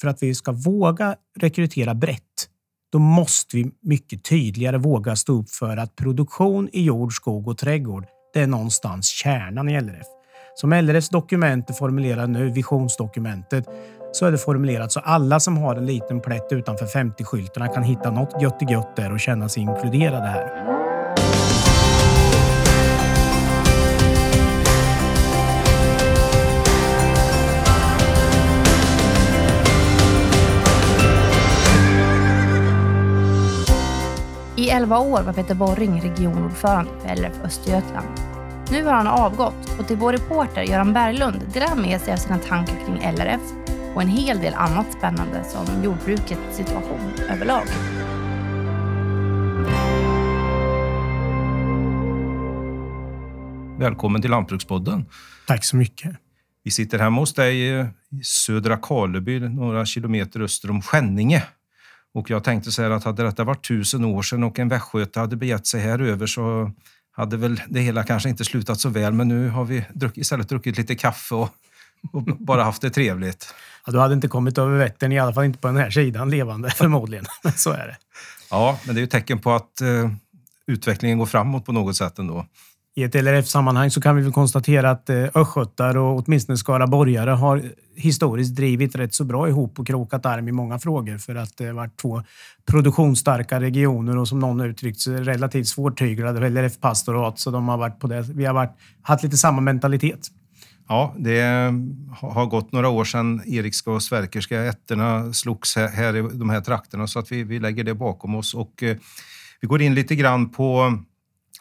för att vi ska våga rekrytera brett, då måste vi mycket tydligare våga stå upp för att produktion i jord, skog och trädgård, det är någonstans kärnan i LRF. Som LRFs dokument är formulerat nu, visionsdokumentet, så är det formulerat så alla som har en liten plätt utanför 50-skyltarna kan hitta något gött i gött där och känna sig inkluderade här. I 11 år var Peter Borring regionordförande för LRF Östergötland. Nu har han avgått och till vår reporter Göran Berglund delar med sig av sina tankar kring LRF och en hel del annat spännande som jordbrukets situation överlag. Välkommen till Lantbrukspodden. Tack så mycket. Vi sitter hemma hos dig i södra Karleby, några kilometer öster om Skänninge. Och jag tänkte så här att hade detta varit tusen år sedan och en västgöte hade begett sig här över så hade väl det hela kanske inte slutat så väl. Men nu har vi druck, istället druckit lite kaffe och, och bara haft det trevligt. Ja, du hade inte kommit över Vättern, i alla fall inte på den här sidan levande förmodligen. Så är det. Ja, men det är ju tecken på att eh, utvecklingen går framåt på något sätt ändå. I ett LRF-sammanhang så kan vi väl konstatera att eh, östgötar och åtminstone skaraborgare har historiskt drivit rätt så bra ihop och krokat arm i många frågor för att det har varit två produktionsstarka regioner och som någon uttryckt sig relativt svårtyglade LRF-pastorat. Så de har varit på det. Vi har varit, haft lite samma mentalitet. Ja, det har gått några år sedan Erikska och Sverkerska ätterna slogs här i de här trakterna så att vi, vi lägger det bakom oss. Och eh, vi går in lite grann på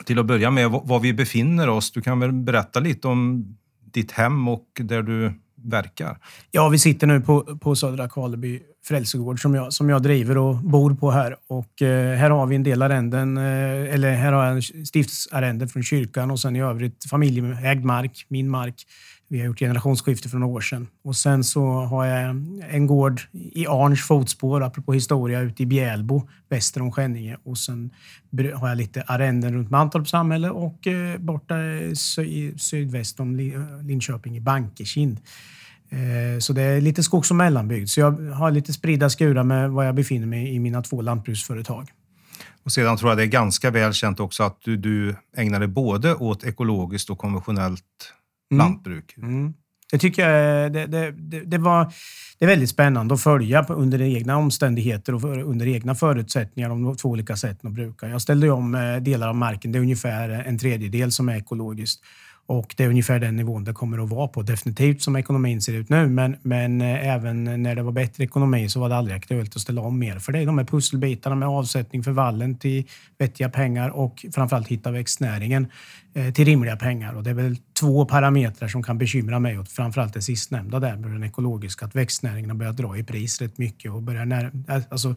till att börja med var vi befinner oss. Du kan väl berätta lite om ditt hem och där du verkar? Ja, vi sitter nu på, på Södra Karleby frälsegård som jag, som jag driver och bor på här. Och eh, här har vi en del arrenden, eh, eller här har jag stiftsarrenden stiftsarrende från kyrkan och sen i övrigt familjeägd mark, min mark. Vi har gjort generationsskifte för några år sedan. Och sen så har jag en gård i Arns fotspår, apropå historia, ute i Bjälbo väster om Skänninge. Och sen har jag lite arrenden runt Mantorp samhälle och eh, borta i sydväst om Linköping i Bankekind. Eh, så det är lite skogs och mellanbygd. Så jag har lite spridda skurar med var jag befinner mig i mina två lantbruksföretag. Och sedan tror jag det är ganska väl känt också att du, du ägnar dig både åt ekologiskt och konventionellt mm. lantbruk. Mm. Det tycker jag det, det, det, var, det är väldigt spännande att följa under egna omständigheter och under egna förutsättningar de två olika sätten att bruka. Jag ställde om eh, delar av marken. Det är ungefär en tredjedel som är ekologiskt. Och det är ungefär den nivån det kommer att vara på. Definitivt som ekonomin ser ut nu, men, men eh, även när det var bättre ekonomi så var det aldrig aktuellt att ställa om mer. För det är de här pusselbitarna med avsättning för vallen till vettiga pengar och framförallt hitta växtnäringen Eh, till rimliga pengar. Och det är väl två parametrar som kan bekymra mig och framförallt det sistnämnda där med den ekologiska, att växtnäringen har börjat dra i pris rätt mycket och börjar när, eh, alltså,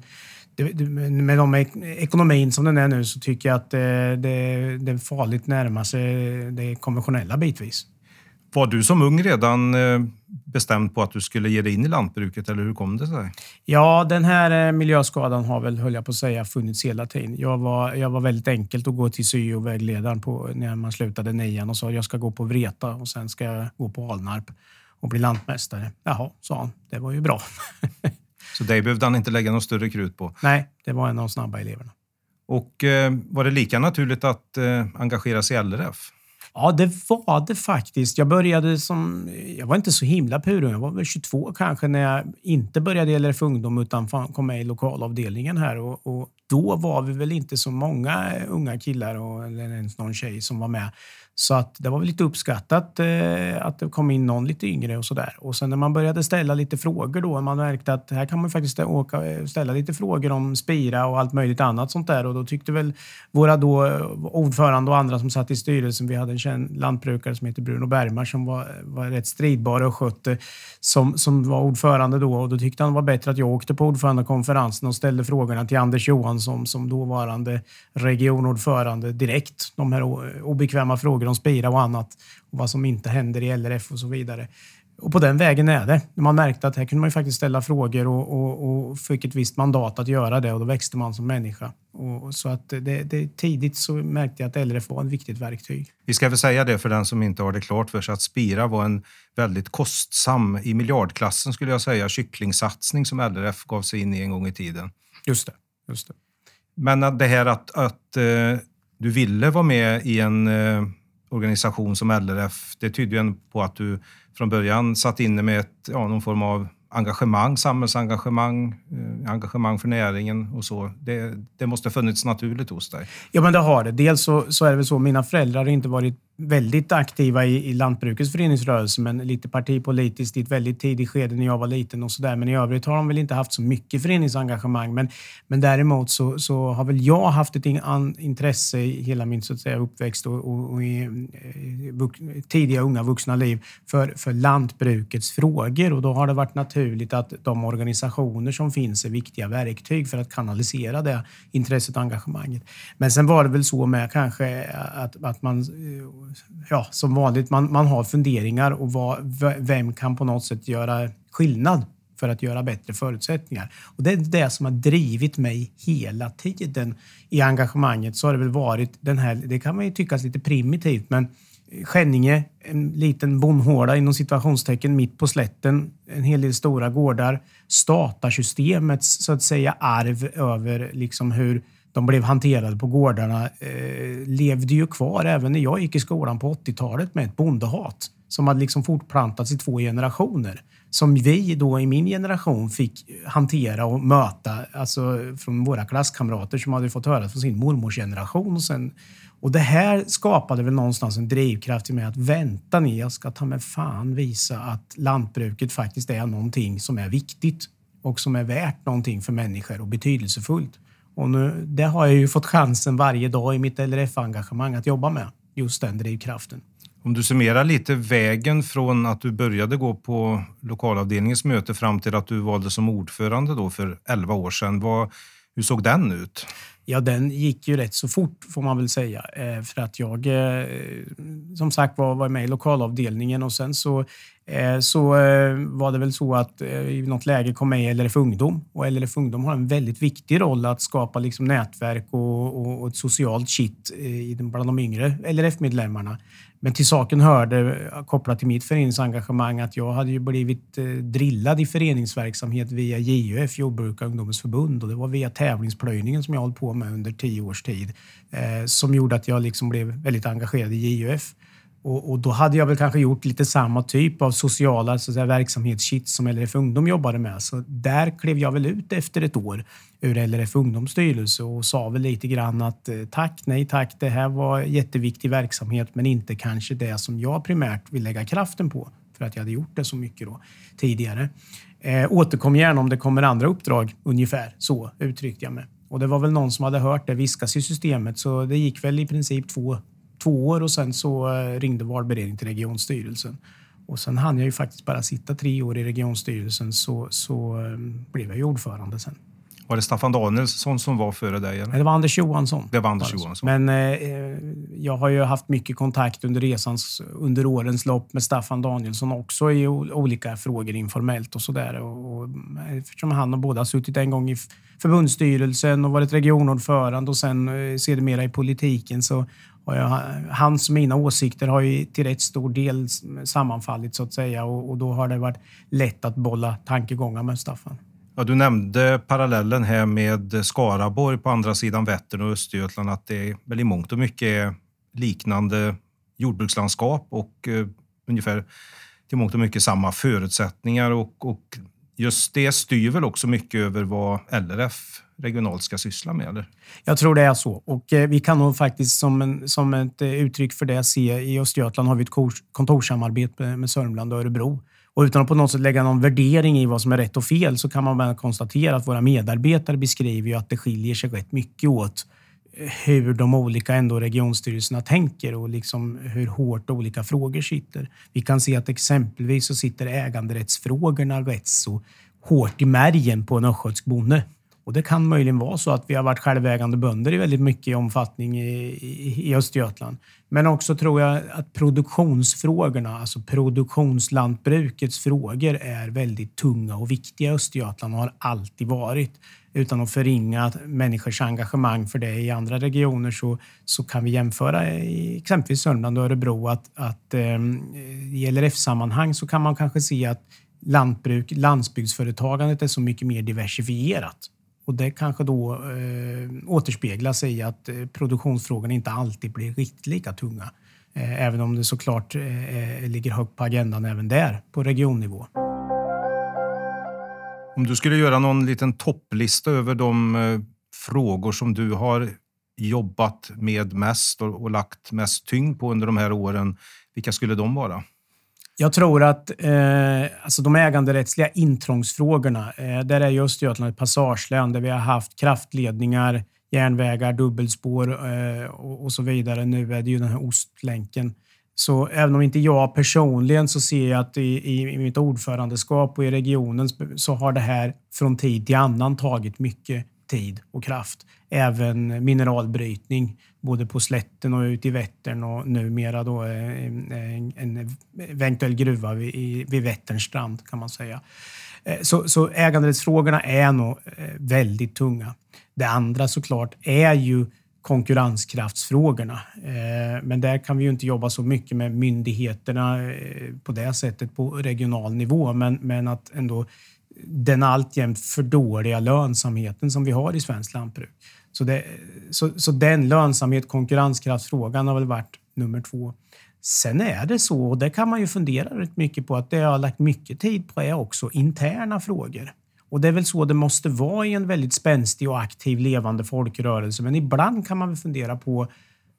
med de ekonomin som den är nu så tycker jag att det, det, det är farligt närma sig det konventionella bitvis. Var du som ung redan eh, bestämd på att du skulle ge dig in i lantbruket eller hur kom det sig? Ja, den här eh, miljöskadan har väl, höll jag på att säga, funnits hela tiden. Jag var, jag var väldigt enkelt att gå till syo-vägledaren på, när man slutade nian och sa jag ska gå på Vreta och sen ska jag gå på Alnarp och bli lantmästare. Jaha, sa han. Det var ju bra. Så dig behövde han inte lägga något större krut på? Nej, det var en av de snabba eleverna. Och eh, var det lika naturligt att eh, engagera sig i LRF? Ja, det var det faktiskt. Jag började som... Jag var inte så himla purung. Jag var väl 22 kanske när jag inte började i LRF Ungdom utan kom med i lokalavdelningen här. Och, och då var vi väl inte så många unga killar och, eller ens någon tjej som var med. Så att det var väl lite uppskattat eh, att det kom in någon lite yngre och sådär. Och sen när man började ställa lite frågor då, man märkte att här kan man faktiskt åka, eh, ställa lite frågor om Spira och allt möjligt annat sånt där. Och då tyckte väl våra då eh, ordförande och andra som satt i styrelsen, vi hade en känd lantbrukare som heter Bruno Bergmar som var, var rätt stridbar och skötte, som, som var ordförande då. Och då tyckte han det var bättre att jag åkte på ordförandekonferensen och ställde frågorna till Anders Johansson som dåvarande regionordförande direkt. De här obekväma frågorna om Spira och annat och vad som inte händer i LRF och så vidare. och på den vägen är det. Man märkte att här kunde man ju faktiskt ställa frågor och, och, och fick ett visst mandat att göra det och då växte man som människa. Och, så att det, det, tidigt så märkte jag att LRF var ett viktigt verktyg. Vi ska väl säga det för den som inte har det klart för sig att Spira var en väldigt kostsam, i miljardklassen skulle jag säga, kycklingsatsning som LRF gav sig in i en gång i tiden. Just det. Just det. Men det här att, att uh, du ville vara med i en uh, organisation som LRF, det tyder ju på att du från början satt inne med ett, ja, någon form av engagemang, samhällsengagemang, eh, engagemang för näringen och så. Det, det måste ha funnits naturligt hos dig. Ja, men det har det. Dels så, så är det väl så, mina föräldrar har inte varit väldigt aktiva i, i lantbrukets föreningsrörelse, men lite partipolitiskt i ett väldigt tidigt skede när jag var liten och sådär. Men i övrigt har de väl inte haft så mycket föreningsengagemang. Men, men däremot så, så har väl jag haft ett in, intresse i hela min så att säga, uppväxt och, och, och i eh, vux, tidiga unga vuxna liv för, för lantbrukets frågor. Och då har det varit naturligt att de organisationer som finns är viktiga verktyg för att kanalisera det intresset och engagemanget. Men sen var det väl så med kanske att, att man eh, ja, som vanligt, man, man har funderingar och vad, vem kan på något sätt göra skillnad för att göra bättre förutsättningar. Och det är det som har drivit mig hela tiden i engagemanget. Så har det väl varit den här, det kan man ju tyckas lite primitivt, men Skänninge, en liten bondhåla inom situationstecken mitt på slätten, en hel del stora gårdar. Statarsystemets så att säga arv över liksom hur de blev hanterade på gårdarna eh, levde ju kvar även när jag gick i skolan på 80-talet med ett bondehat som hade liksom fortplantats i två generationer. Som vi då i min generation fick hantera och möta, alltså från våra klasskamrater som hade fått höra från sin mormors generation. Och, sen, och det här skapade väl någonstans en drivkraft i mig att vänta ni, jag ska ta med fan visa att lantbruket faktiskt är någonting som är viktigt och som är värt någonting för människor och betydelsefullt. Och nu, det har jag ju fått chansen varje dag i mitt LRF-engagemang att jobba med. Just den drivkraften. Om du summerar lite vägen från att du började gå på lokalavdelningens möte fram till att du valdes som ordförande då för 11 år sedan. Vad, hur såg den ut? Ja, den gick ju rätt så fort får man väl säga. Eh, för att jag eh, som sagt var, var med i lokalavdelningen och sen så, Eh, så eh, var det väl så att eh, i något läge kom med i LRF Ungdom. Och LRF Ungdom har en väldigt viktig roll att skapa liksom nätverk och, och, och ett socialt kitt bland de yngre LRF-medlemmarna. Men till saken hörde, kopplat till mitt föreningsengagemang, att jag hade ju blivit drillad i föreningsverksamhet via JUF, Jordbruk och ungdomens förbund. Och det var via tävlingsplöjningen som jag hållit på med under tio års tid. Som gjorde att jag liksom blev väldigt engagerad i JUF. Och, och, då hade jag väl kanske gjort lite samma typ av sociala så säga, verksamhetskit som LRF Ungdom jobbade med. Så där klev jag väl ut efter ett år ur LRF Ungdoms styrelse och sa väl lite grann att eh, tack, nej tack, det här var jätteviktig verksamhet men inte kanske det som jag primärt vill lägga kraften på för att jag hade gjort det så mycket då tidigare. Eh, återkom gärna om det kommer andra uppdrag, ungefär så uttryckte jag mig. Och det var väl någon som hade hört det viskas i systemet så det gick väl i princip två två år och sen så eh, ringde valberedningen till regionstyrelsen. Och sen hann jag ju faktiskt bara sitta tre år i regionstyrelsen så, så eh, blev jag ju ordförande sen. Var det Staffan Danielsson som var före dig? Eller? Det var Anders Johansson. Det var Anders Johansson. Men eh, jag har ju haft mycket kontakt under resans, under årens lopp med Staffan Danielsson också i olika frågor informellt och sådär. Och, eftersom han och båda har suttit en gång i förbundsstyrelsen och varit regionordförande och sen eh, sedermera i politiken så hans och mina åsikter har ju till rätt stor del sammanfallit så att säga och, och då har det varit lätt att bolla tankegångar med Staffan. Ja, du nämnde parallellen här med Skaraborg på andra sidan Vättern och Östergötland, att det väl i mångt och mycket är liknande jordbrukslandskap och eh, ungefär till mångt och mycket samma förutsättningar. Och, och just det styr väl också mycket över vad LRF regionalt ska syssla med? Eller? Jag tror det är så. Och eh, vi kan nog faktiskt som, en, som ett eh, uttryck för det se i Östergötland har vi ett kontorssamarbete med, med Sörmland och Örebro. Och utan att på något sätt lägga någon värdering i vad som är rätt och fel så kan man väl konstatera att våra medarbetare beskriver ju att det skiljer sig rätt mycket åt eh, hur de olika ändå regionstyrelserna tänker och liksom hur hårt olika frågor sitter. Vi kan se att exempelvis så sitter äganderättsfrågorna rätt så hårt i märgen på en östgötsk bonde. Och det kan möjligen vara så att vi har varit självägande bönder i väldigt mycket omfattning i, i, i Östergötland. Men också tror jag att produktionsfrågorna, alltså produktionslantbrukets frågor är väldigt tunga och viktiga i Östergötland och har alltid varit. Utan att förringa människors engagemang för det i andra regioner så, så kan vi jämföra i exempelvis Sörmland och Örebro att, att eh, i LRF-sammanhang så kan man kanske se att lantbruk, landsbygdsföretagandet är så mycket mer diversifierat. Och det kanske då eh, återspeglar sig i att eh, produktionsfrågorna inte alltid blir riktigt lika tunga. Eh, även om det såklart eh, eh, ligger högt på agendan även där, på regionnivå. Om du skulle göra någon liten topplista över de eh, frågor som du har jobbat med mest och, och lagt mest tyngd på under de här åren, vilka skulle de vara? Jag tror att eh, alltså de äganderättsliga intrångsfrågorna, eh, där är Östergötland ett passagelän där vi har haft kraftledningar, järnvägar, dubbelspår eh, och, och, så vidare. Nu är det ju den här Ostlänken. Så även om inte jag personligen så ser jag att i, i, i mitt ordförandeskap och i regionen så har det här från tid till annan tagit mycket tid och kraft. Även mineralbrytning, både på slätten och ute i Vättern och numera då eh, en, en eventuell gruva vid, vid Vätterns strand kan man säga. Eh, så, så äganderättsfrågorna är nog eh, väldigt tunga. Det andra såklart är ju konkurrenskraftsfrågorna. Men där kan vi ju inte jobba så mycket med myndigheterna på det sättet på regional nivå. Men, men att ändå den alltjämt för dåliga lönsamheten som vi har i svenskt lantbruk. Så, det, så, så den lönsamhet konkurrenskraftsfrågan har väl varit nummer två. Sen är det så, och det kan man ju fundera rätt mycket på, att det jag har lagt mycket tid på är också interna frågor. Och det är väl så det måste vara i en väldigt spänstig och aktiv levande folkrörelse. Men ibland kan man väl fundera på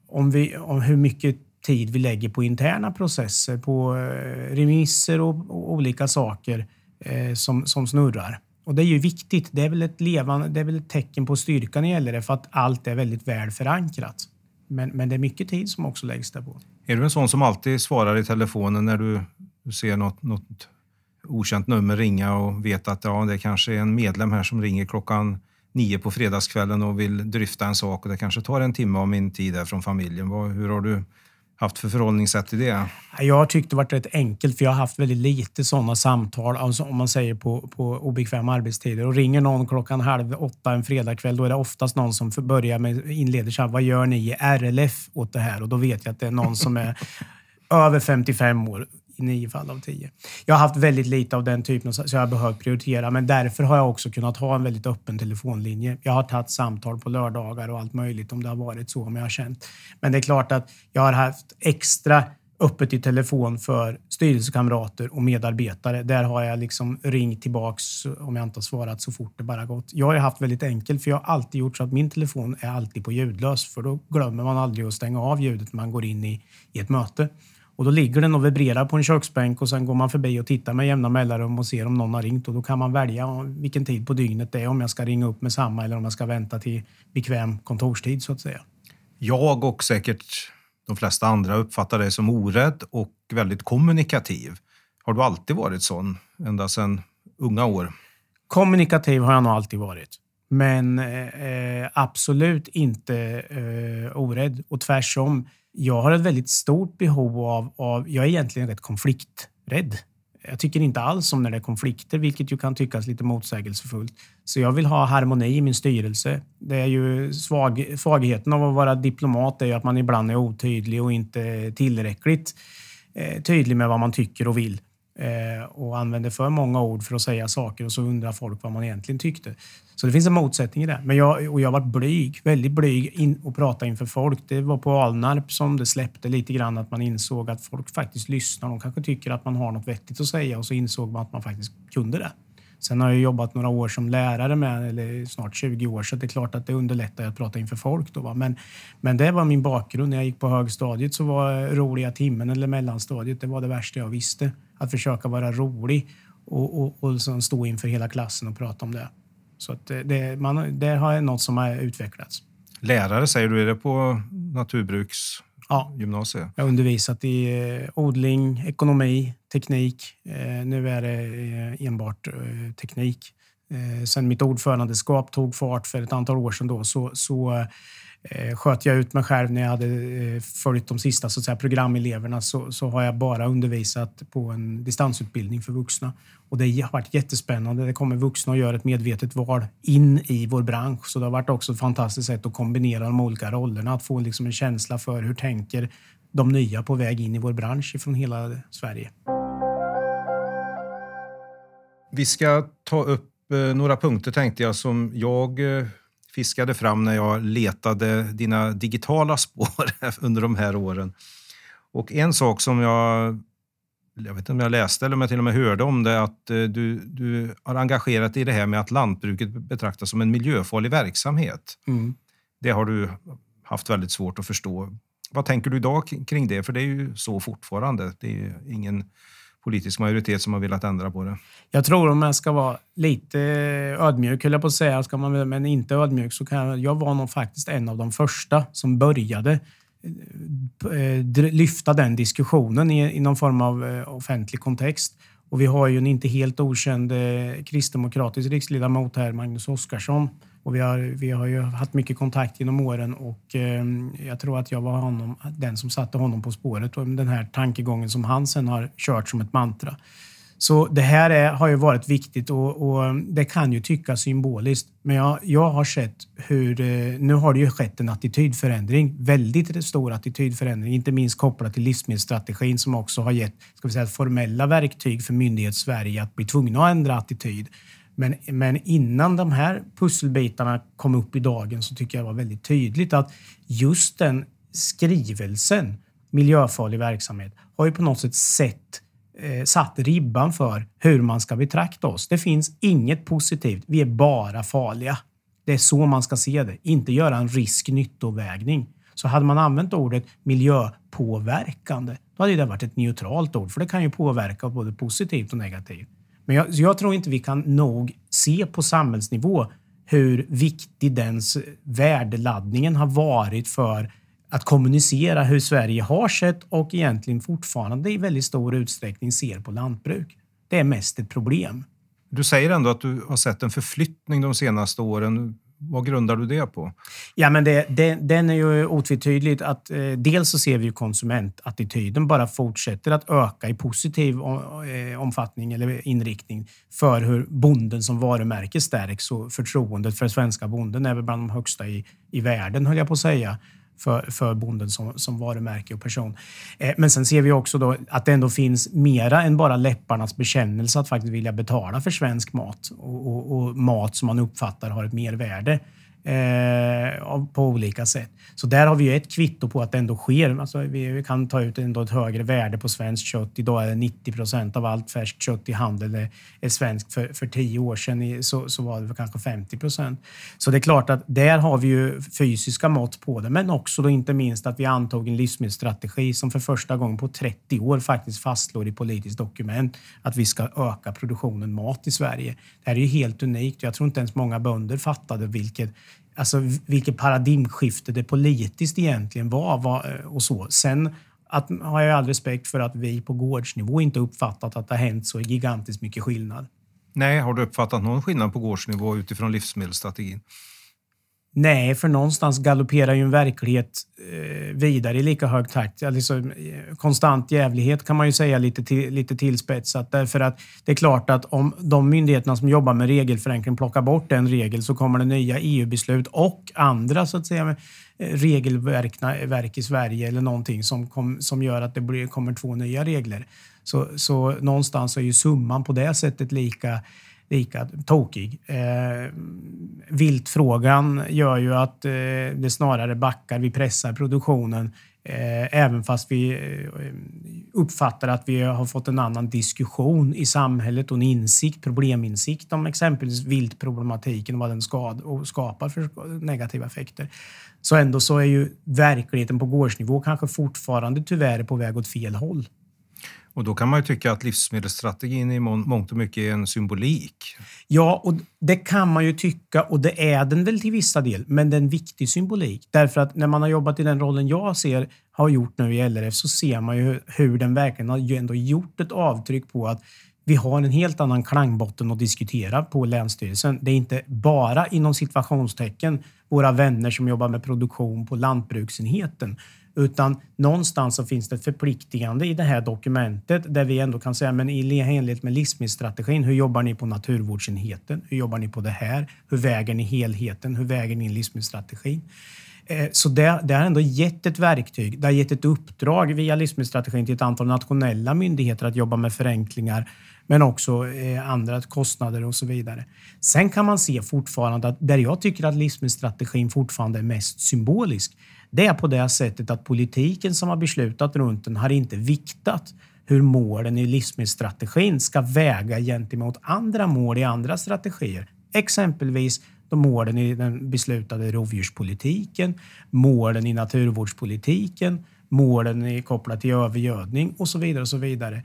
om, vi, om hur mycket tid vi lägger på interna processer, på eh, remisser och, och olika saker eh, som, som snurrar. Och det är ju viktigt. Det är väl ett, levande, det är väl ett tecken på styrkan i LRF att allt är väldigt väl förankrat. Men, men det är mycket tid som också läggs där på. Är du en sån som alltid svarar i telefonen när du, du ser något, något okänt nummer ringa och vet att ja, det kanske är en medlem här som ringer klockan nio på fredagskvällen och vill dryfta en sak och det kanske tar en timme av min tid här från familjen. Hur har du haft för förhållningssätt till det? Jag har tyckt det varit rätt enkelt för jag har haft väldigt lite sådana samtal, alltså om man säger på, på obekväma arbetstider. Och ringer någon klockan halv åtta en fredagkväll, då är det oftast någon som börjar med inleder så här, vad gör ni i RLF åt det här? Och då vet jag att det är någon som är över 55 år nio fall av tio. Jag har haft väldigt lite av den typen, så jag har behövt prioritera. Men därför har jag också kunnat ha en väldigt öppen telefonlinje. Jag har tagit samtal på lördagar och allt möjligt om det har varit så, om jag har känt. Men det är klart att jag har haft extra öppet i telefon för styrelsekamrater och medarbetare. Där har jag liksom ringt tillbaks om jag inte har svarat så fort det bara gått. Jag har haft väldigt enkelt för jag har alltid gjort så att min telefon är alltid på ljudlös för då glömmer man aldrig att stänga av ljudet när man går in i, i ett möte. Och då ligger den och vibrerar på en köksbänk och sen går man förbi och tittar med jämna mellanrum och ser om någon har ringt. Och då kan man välja vilken tid på dygnet det är, om jag ska ringa upp med samma eller om jag ska vänta till bekväm kontorstid så att säga. Jag och säkert de flesta andra uppfattar dig som orädd och väldigt kommunikativ. Har du alltid varit sån, ända sedan unga år? Kommunikativ har jag nog alltid varit. Men eh, absolut inte eh, orädd. Och tvärtom, jag har ett väldigt stort behov av, av... Jag är egentligen rätt konflikträdd. Jag tycker inte alls om när det är konflikter, vilket ju kan tyckas lite motsägelsefullt. Så jag vill ha harmoni i min styrelse. Det är ju svag, svagheten av att vara diplomat är ju att man ibland är otydlig och inte tillräckligt eh, tydlig med vad man tycker och vill eh, och använder för många ord för att säga saker och så undrar folk vad man egentligen tyckte. Så det finns en motsättning i det. Men jag, och jag har varit blyg, väldigt blyg in, och prata inför folk. Det var på Alnarp som det släppte lite grann att man insåg att folk faktiskt lyssnar. De kanske tycker att man har något vettigt att säga och så insåg man att man faktiskt kunde det. Sen har jag jobbat några år som lärare med, eller snart 20 år, så det är klart att det underlättar att prata inför folk. Då, va? Men, men det var min bakgrund. När jag gick på högstadiet så var roliga timmen eller mellanstadiet det var det värsta jag visste. Att försöka vara rolig och, och, och stå inför hela klassen och prata om det. Så att det, man, det har något som har utvecklats. Lärare säger du, är det på naturbruksgymnasiet? Ja, jag har undervisat i eh, odling, ekonomi, teknik. Eh, nu är det eh, enbart teknik. eh, sen mitt ordförandeskap tog fart för ett antal år sedan då, så, så eh, sköt jag ut mig själv när jag hade eh, följt de sista så att säga, programeleverna så, så har jag bara undervisat på en distansutbildning för vuxna. Och det har varit jättespännande. Det kommer vuxna och gör ett medvetet val in i vår bransch. Så det har varit också ett fantastiskt sätt att kombinera de olika rollerna. Att få liksom en känsla för hur tänker de nya på väg in i vår bransch från hela Sverige. Vi ska ta upp eh, några punkter tänkte jag som jag eh, fiskade fram när jag letade dina digitala spår under de här åren. Och en sak som jag, jag vet inte om jag läste eller om jag till och med hörde om det, att eh, du, du har engagerat dig i det här med att lantbruket betraktas som en miljöfarlig verksamhet. Mm. Det har du haft väldigt svårt att förstå. Vad tänker du idag kring det? För det är ju så fortfarande. Det är ingen politisk majoritet som har velat ändra på det. Jag tror om jag ska vara lite eh, ödmjuk, höll jag på att säga, ska man, men inte ödmjuk, så kan jag, jag var nog faktiskt en av de första som började eh, eh, lyfta den diskussionen i, i någon form av offentlig kontext. Och vi har ju en inte helt okänd kristdemokratisk riksledamot här, Magnus Oskarsson, och vi har, vi har ju haft mycket kontakt genom åren och eh, jag tror att jag var honom, den som satte honom på spåret och den här tankegången som han sen har kört som ett mantra. Så det här är, har ju varit viktigt och, och, det kan ju tyckas symboliskt. Men jag, jag har sett hur... Eh, nu har det ju skett en attitydförändring. Väldigt stor attitydförändring, inte minst kopplat till livsmedelsstrategin som också har gett ska vi säga, formella verktyg för myndighets-Sverige att bli tvungna att ändra attityd. Men, men innan de här pusselbitarna kom upp i dagen så tycker jag det var väldigt tydligt att just den skrivelsen, miljöfarlig verksamhet, har ju på något sätt sett, eh, satt ribban för hur man ska betrakta oss. Det finns inget positivt. Vi är bara farliga. Det är så man ska se det, inte göra en risk-nyttovägning. Så hade man använt ordet miljöpåverkande, då hade det varit ett neutralt ord, för det kan ju påverka både positivt och negativt. Men jag, jag, tror inte vi kan nog se på samhällsnivå hur viktig den värdeladdningen har varit för att kommunicera hur Sverige har sett och egentligen fortfarande i väldigt stor utsträckning ser på lantbruk. Det är mest ett problem. Du säger ändå att du har sett en förflyttning de senaste åren. Vad grundar du det på? Ja, men det, det, den är ju otvetydigt att eh, dels så ser vi ju konsumentattityden bara fortsätter att öka i positiv eh, omfattning eller inriktning för hur bonden som varumärke stärks och förtroendet för svenska bonden är väl bland de högsta i, i världen, höll jag på att säga för, för bonden som, som varumärke och person. Eh, men sen ser vi också då att det ändå finns mera än bara läpparnas bekännelse att faktiskt vilja betala för svensk mat och, och, och mat som man uppfattar har ett mervärde eh, på olika sätt. Så där har vi ju ett kvitto på att det ändå sker. Alltså vi, kan ta ut ändå ett högre värde på svenskt kött. Idag är det 90 procent av allt färskt kött i handeln är, är svenskt. För, för tio år sedan så, så var det kanske 50 procent. Så det är klart att där har vi ju fysiska mått på det, men också då inte minst att vi antog en livsmedelsstrategi som för första gången på 30 år faktiskt fastslår i politiskt dokument att vi ska öka produktionen mat i Sverige. Det här är ju helt unikt. Jag tror inte ens många bönder fattade vilket alltså, vilket paradigmskifte det politiskt egentligen var. var eh, och så. Sen att, har jag all respekt för att vi på gårdsnivå inte uppfattat att det har hänt så gigantiskt mycket skillnad. Nej, har du uppfattat någon skillnad på gårdsnivå utifrån livsmedelsstrategin? Nej, för någonstans galopperar ju en verklighet eh, vidare i lika hög takt. Alltså, konstant jävlighet kan man ju säga lite, till, lite tillspetsat. Därför att det är klart att om de myndigheterna som jobbar med regelförenkling plockar bort en regel så kommer det nya EU-beslut och andra så att säga eh, regelverk eh, i Sverige eller någonting som, kom, som gör att det blir, kommer två nya regler. Så, så någonstans är ju summan på det sättet lika lika tokig. Eh, viltfrågan gör ju att eh, det snarare backar. Vi pressar produktionen eh, även fast vi eh, uppfattar att vi har fått en annan diskussion i samhället och en insikt, probleminsikt om exempelvis viltproblematiken och vad den skad och skapar för negativa effekter. Så ändå så är ju verkligheten på gårdsnivå kanske fortfarande tyvärr på väg åt fel håll. Och då kan man ju tycka att livsmedelsstrategin i mångt och mycket är en symbolik. Ja, och det kan man ju tycka och det är den väl till vissa del, men det är en viktig symbolik. Därför att när man har jobbat i den rollen jag ser har gjort nu i LRF så ser man ju hur den verkligen har ändå gjort ett avtryck på att vi har en helt annan klangbotten att diskutera på Länsstyrelsen. Det är inte bara inom situationstecken våra vänner som jobbar med produktion på lantbruksenheten. Utan någonstans så finns det ett förpliktigande i det här dokumentet där vi ändå kan säga, men i enlighet med livsmedelsstrategin, hur jobbar ni på naturvårdsenheten? Hur jobbar ni på det här? Hur väger ni helheten? Hur väger ni livsmedelsstrategin? Eh, så det, det har ändå gett ett verktyg. Det har gett ett uppdrag via livsmedelsstrategin till ett antal nationella myndigheter att jobba med förenklingar men också eh, andra kostnader och så vidare. Sen kan man se fortfarande att där jag tycker att livsmedelsstrategin fortfarande är mest symbolisk, det är på det sättet att politiken som har beslutat runt den har inte viktat hur målen i livsmedelsstrategin ska väga gentemot andra mål i andra strategier. Exempelvis de målen i den beslutade rovdjurspolitiken, målen i naturvårdspolitiken, målen kopplat till övergödning och så vidare. och så vidare.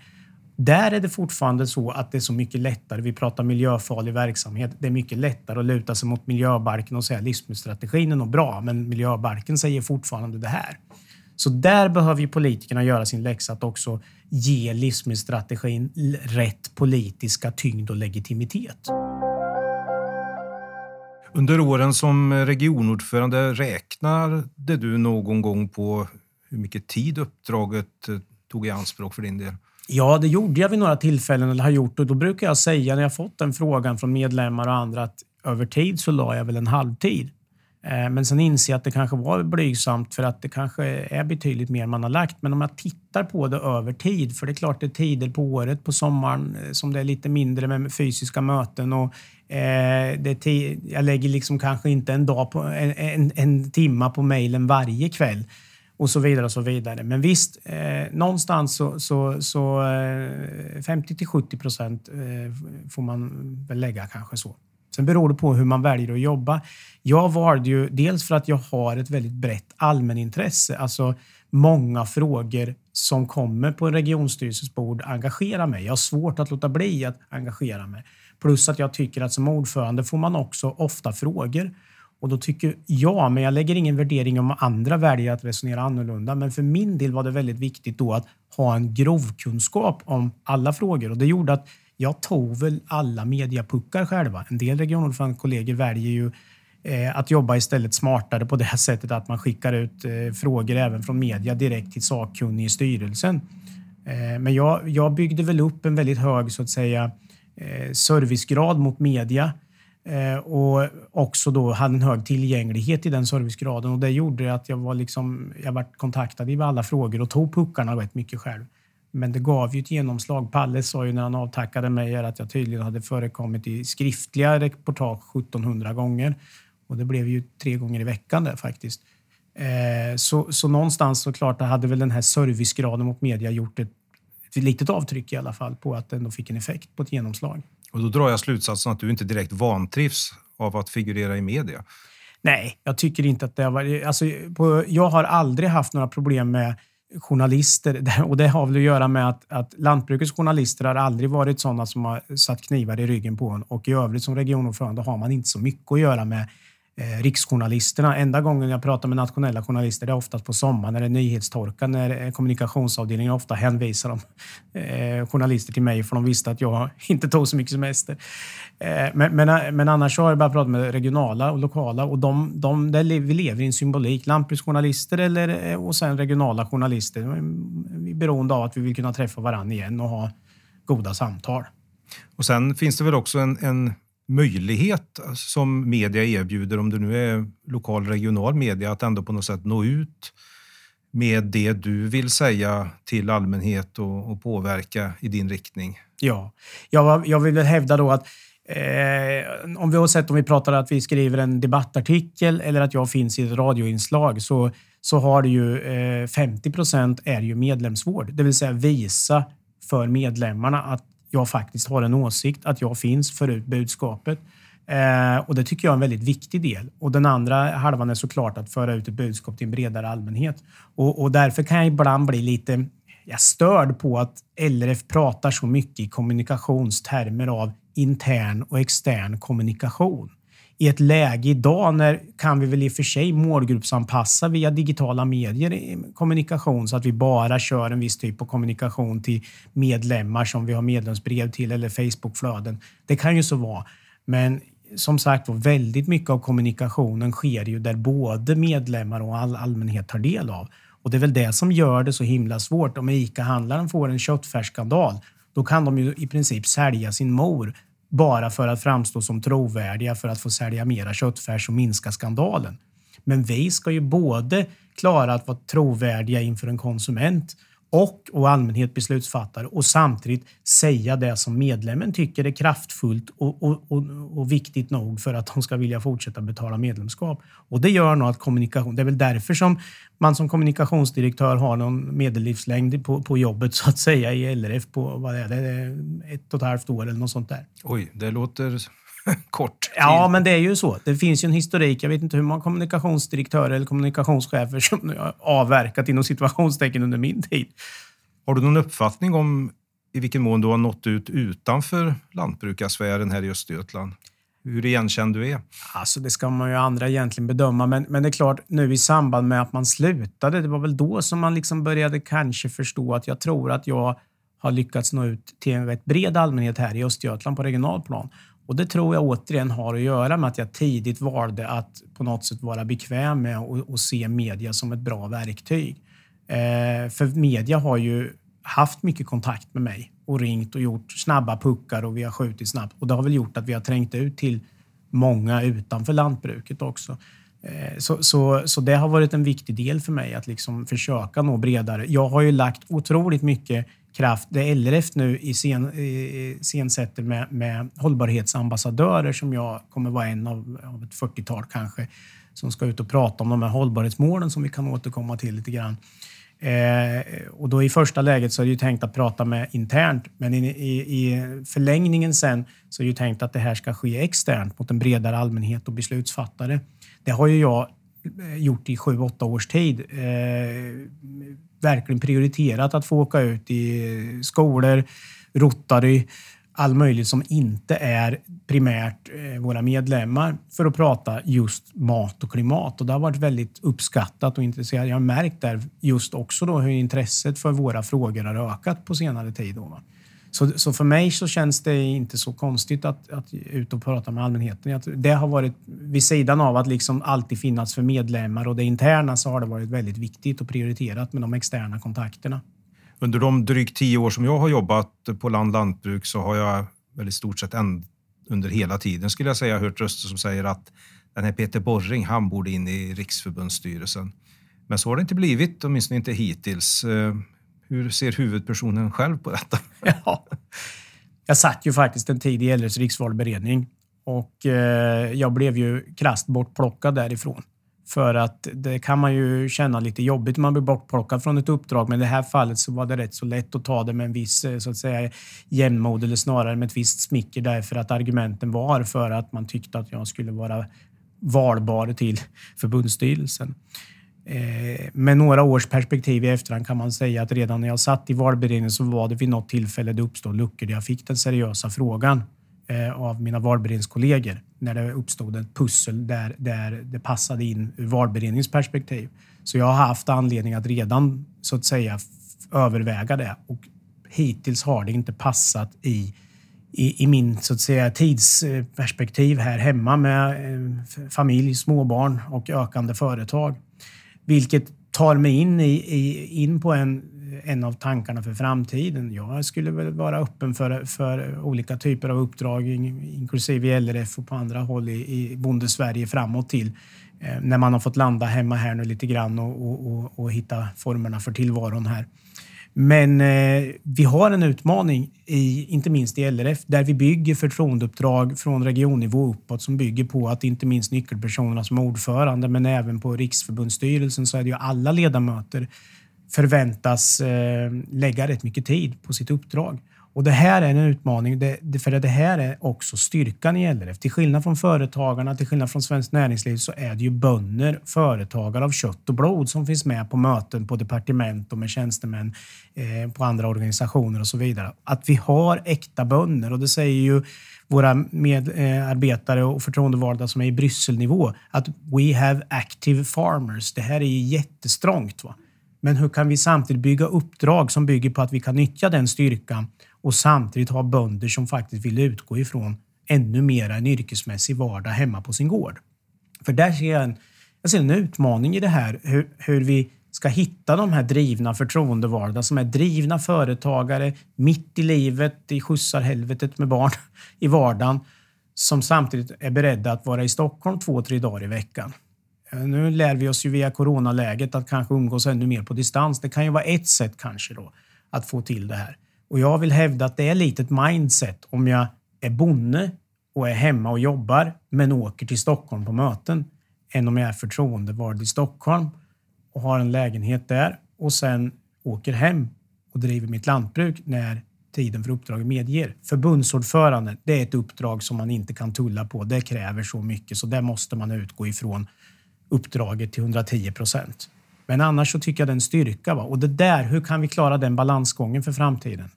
Där är det fortfarande så att det är så mycket lättare. Vi pratar miljöfarlig verksamhet. Det är mycket lättare att luta sig mot miljöbalken och säga livsmedelsstrategin är nog bra, men miljöbalken säger fortfarande det här. Så där behöver ju politikerna göra sin läxa att också ge livsmedelsstrategin rätt politiska tyngd och legitimitet. Under åren som regionordförande, räknade du någon gång på hur mycket tid uppdraget tog i anspråk för din del? Ja, det gjorde jag vid några tillfällen, eller har gjort. Och då brukar jag säga när jag fått den frågan från medlemmar och andra att över tid så la jag väl en halvtid. Eh, men sen inser jag att det kanske var blygsamt för att det kanske är betydligt mer man har lagt. Men om jag tittar på det över tid, för det är klart det är tider på året, på sommaren, eh, som det är lite mindre med fysiska möten och eh, det jag lägger liksom kanske inte en, dag på, en, en, en timma på mejlen varje kväll och så vidare och så vidare. Men visst, eh, någonstans så, så, så eh, 50 till 70 procent eh, får man väl lägga kanske så. Sen beror det på hur man väljer att jobba. Jag valde ju dels för att jag har ett väldigt brett allmänintresse, alltså många frågor som kommer på en regionstyrelses bord engagerar mig. Jag har svårt att låta bli att engagera mig. Plus att jag tycker att som ordförande får man också ofta frågor och då tycker jag, men jag lägger ingen värdering om andra väljer att resonera annorlunda, men för min del var det väldigt viktigt då att ha en grovkunskap om alla frågor och det gjorde att jag tog väl alla mediapuckar själva. En del regionordförandekollegor väljer ju eh, att jobba istället smartare på det sättet att man skickar ut eh, frågor även från media direkt till sakkunnig i styrelsen. Eh, men jag, jag byggde väl upp en väldigt hög så att säga servicegrad mot media Eh, och också då hade en hög tillgänglighet i den servicegraden. Och det gjorde att jag var liksom, jag var kontaktad i alla frågor och tog puckarna rätt mycket själv. Men det gav ju ett genomslag. Palle sa ju när han avtackade mig att jag tydligen hade förekommit i skriftliga reportage 1700 gånger. Och det blev ju tre gånger i veckan där faktiskt. Eh, så, så någonstans såklart, hade väl den här servicegraden mot media gjort ett, ett litet avtryck i alla fall på att det ändå fick en effekt på ett genomslag. Och då drar jag slutsatsen att du inte direkt vantrivs av att figurera i media. Nej, jag tycker inte att det har varit... Alltså, på, jag har aldrig haft några problem med journalister och det har väl att göra med att, att lantbrukets journalister har aldrig varit sådana som har satt knivar i ryggen på en och i övrigt som regionordförande har man inte så mycket att göra med eh, riksjournalisterna. Enda gången jag pratar med nationella journalister det är oftast på sommaren när det är nyhetstorka, när eh, kommunikationsavdelningen ofta hänvisar de, eh, journalister till mig för de visste att jag inte tog så mycket semester. Eh, men, men, eh, men, annars har jag bara pratat med regionala och lokala och de, de, där vi lever i en symbolik. Lantbruksjournalister eller, eh, och sen regionala journalister. Vi är beroende av att vi vill kunna träffa varandra igen och ha goda samtal. Och sen finns det väl också en, en möjlighet som media erbjuder, om det nu är lokal regional media, att ändå på något sätt nå ut med det du vill säga till allmänhet och, och påverka i din riktning? Ja, jag, jag vill väl hävda då att Eh, om vi har sett om vi pratar att vi skriver en debattartikel eller att jag finns i ett radioinslag så, så har det ju eh, 50 procent är ju medlemsvård. Det vill säga visa för medlemmarna att jag faktiskt har en åsikt, att jag finns, för ut budskapet. Eh, och det tycker jag är en väldigt viktig del. Och den andra halvan är såklart att föra ut ett budskap till en bredare allmänhet. Och, och därför kan jag ibland bli lite jag störd på att LRF pratar så mycket i kommunikationstermer av intern och extern kommunikation i ett läge idag när kan vi väl i och för sig målgruppsanpassa via digitala medier i kommunikation så att vi bara kör en viss typ av kommunikation till medlemmar som vi har medlemsbrev till eller Facebookflöden. Det kan ju så vara. Men som sagt väldigt mycket av kommunikationen sker ju där både medlemmar och all allmänhet tar del av. Och det är väl det som gör det så himla svårt. Om ICA-handlaren får en köttfärsskandal, då kan de ju i princip sälja sin mor bara för att framstå som trovärdiga för att få sälja mera köttfärs och minska skandalen. Men vi ska ju både klara att vara trovärdiga inför en konsument och, och allmänhet beslutsfattare och samtidigt säga det som medlemmen tycker är kraftfullt och, och, och, och, viktigt nog för att de ska vilja fortsätta betala medlemskap. Och det gör nog att kommunikation, det är väl därför som man som kommunikationsdirektör har någon medellivslängd på, på jobbet så att säga i LRF på vad är det, ett och ett halvt år eller något sånt där. Oj, det låter kort tid. Ja, men det är ju så. Det finns ju en historik. Jag vet inte hur många kommunikationsdirektörer eller kommunikationschefer som har avverkat inom situationstecken under min tid. Har du någon uppfattning om i vilken mån du har nått ut utanför lantbrukarsfären här i Östergötland? Hur igenkänd du är? Alltså det ska man ju andra egentligen bedöma, men, men det är klart nu i samband med att man slutade, det var väl då som man liksom började kanske förstå att jag tror att jag har lyckats nå ut till en rätt bred allmänhet här i Östergötland på regionalplan. Och det tror jag återigen har att göra med att jag tidigt valde att på något sätt vara bekväm med att se media som ett bra verktyg. Eh, för media har ju haft mycket kontakt med mig och ringt och gjort snabba puckar och vi har skjutit snabbt. Och det har väl gjort att vi har trängt ut till många utanför lantbruket också. Eh, så, så, så det har varit en viktig del för mig att liksom försöka nå bredare. Jag har ju lagt otroligt mycket kraft. Det LRF nu i med, med hållbarhetsambassadörer som jag kommer vara en av, av ett 40-tal kanske som ska ut och prata om de här hållbarhetsmålen som vi kan återkomma till lite grann. Eh, och då i första läget så är det ju tänkt att prata med internt, men i, i, i, förlängningen sen så är det ju tänkt att det här ska ske externt mot en bredare allmänhet och beslutsfattare. Det har ju jag Eh, gjort i sju, åtta års tid. Eh, verkligen prioriterat att få åka ut i skolor, Rotary, all möjligt som inte är primärt eh, våra medlemmar för att prata just mat och klimat. Och det har varit väldigt uppskattat och intresserat. Jag har märkt där just också då hur intresset för våra frågor har ökat på senare tid. Då. Så, så för mig så känns det inte så konstigt att, att ut och prata med allmänheten. Det har varit, vid sidan av att liksom alltid finnas för medlemmar och det interna, så har det varit väldigt viktigt och prioriterat med de externa kontakterna. Under de drygt tio år som jag har jobbat på Land Lantbruk så har jag väl i stort sett en, under hela tiden skulle jag säga hört röster som säger att den här Peter Borring, han borde in i Riksförbundsstyrelsen. Men så har det inte blivit, åtminstone inte hittills. Eh, hur ser huvudpersonen själv på detta? Ja. Jag satt ju faktiskt en tid i LRs riksvalberedning och eh, jag blev ju krasst bortplockad därifrån. För att det kan man ju känna lite jobbigt man blir bortplockad från ett uppdrag. Men i det här fallet så var det rätt så lätt att ta det med en viss eh, så att säga, jämnmod eller snarare med ett visst smicker därför att argumenten var för att man tyckte att jag skulle vara valbar till förbundsstyrelsen. Eh, med några års perspektiv i efterhand kan man säga att redan när jag satt i valberedningen så var det vid något tillfälle det uppstod luckor där jag fick den seriösa frågan eh, av mina valberedningskollegor när det uppstod ett pussel där, där det passade in ur valberedningens perspektiv. Så jag har haft anledning att redan så att säga överväga det och hittills har det inte passat i i, i min så att säga, tidsperspektiv här hemma med eh, familj, småbarn och ökande företag. Vilket tar mig in, i, i, in på en, en av tankarna för framtiden. Jag skulle väl vara öppen för, för olika typer av uppdrag, inklusive i LRF och på andra håll i, i Bondesverige framåt till eh, när man har fått landa hemma här nu lite grann och, och, och, och hitta formerna för tillvaron här. Men eh, vi har en utmaning, i, inte minst i LRF, där vi bygger förtroendeuppdrag från regionnivå uppåt som bygger på att inte minst nyckelpersonerna som ordförande, men även på Riksförbundsstyrelsen så är det ju alla ledamöter förväntas eh, lägga rätt mycket tid på sitt uppdrag. Och det här är en utmaning, det, för det här är också styrkan i LRF. Till skillnad från företagarna, till skillnad från Svenskt Näringsliv så är det ju bönder, företagare av kött och blod som finns med på möten på departement och med tjänstemän eh, på andra organisationer och så vidare. Att vi har äkta bönder och det säger ju våra medarbetare eh, och förtroendevalda som är i Brysselnivå att we have active farmers. Det här är jättestrångt. Va? Men hur kan vi samtidigt bygga uppdrag som bygger på att vi kan nyttja den styrkan och samtidigt ha bönder som faktiskt vill utgå ifrån ännu mer en yrkesmässig vardag hemma på sin gård? För där ser jag en, jag ser en utmaning i det här, hur, hur vi ska hitta de här drivna förtroendevalda som är drivna företagare mitt i livet, i skjutsarhelvetet med barn i vardagen, som samtidigt är beredda att vara i Stockholm två, tre dagar i veckan. Eh, nu lär vi oss ju via coronaläget att kanske umgås ännu mer på distans. Det kan ju vara ett sätt kanske då att få till det här. Och jag vill hävda att det är lite ett mindset om jag är bonde och är hemma och jobbar men åker till Stockholm på möten än om jag är förtroendevald i Stockholm och har en lägenhet där och sen åker hem och driver mitt lantbruk när tiden för uppdraget medger. Förbundsordförande, det är ett uppdrag som man inte kan tulla på. Det kräver så mycket, så där måste man utgå ifrån uppdraget till 110 procent. Men annars så tycker jag det är en styrka. Va? Och det där, hur kan vi klara den balansgången för framtiden?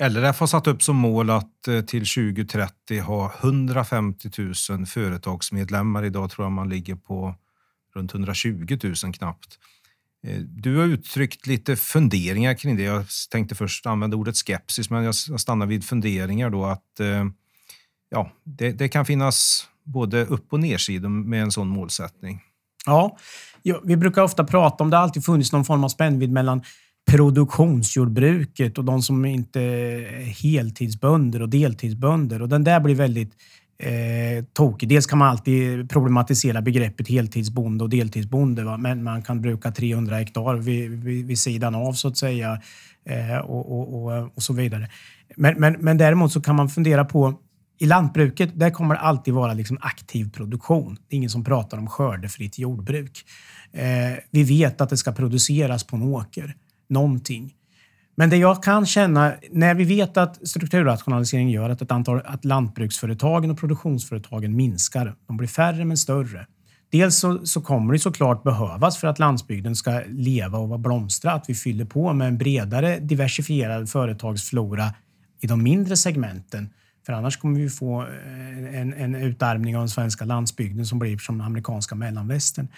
LRF har satt upp som mål att eh, till 2030 ha 150 000 företagsmedlemmar. Idag tror jag man ligger på runt 120 000 knappt. Eh, du har uttryckt lite funderingar kring det. Jag tänkte först använda ordet skepsis, men jag stannar vid funderingar då att eh, ja, det, det kan finnas både upp och nersidor med en sån målsättning. Ja, vi brukar ofta prata om det har alltid funnits någon form av spännvidd mellan produktionsjordbruket och de som inte är heltidsbönder och deltidsbönder. Och den där blir väldigt eh, tokig. Dels kan man alltid problematisera begreppet heltidsbonde och deltidsbonde, va? men man kan bruka 300 hektar vid, vid, vid sidan av så att säga eh, och, och, och, och, så vidare. Men, men, men däremot så kan man fundera på i lantbruket, där kommer det alltid vara liksom aktiv produktion. Det är ingen som pratar om skördefritt jordbruk. Eh, vi vet att det ska produceras på en åker, någonting. Men det jag kan känna, när vi vet att strukturrationalisering gör att, ett antal, att lantbruksföretagen och produktionsföretagen minskar, de blir färre men större. Dels så, så, kommer det såklart behövas för att landsbygden ska leva och blomstra, att vi fyller på med en bredare diversifierad företagsflora i de mindre segmenten för annars kommer vi få eh, en, en utarmning av den svenska landsbygden som blir som den amerikanska mellanvästern.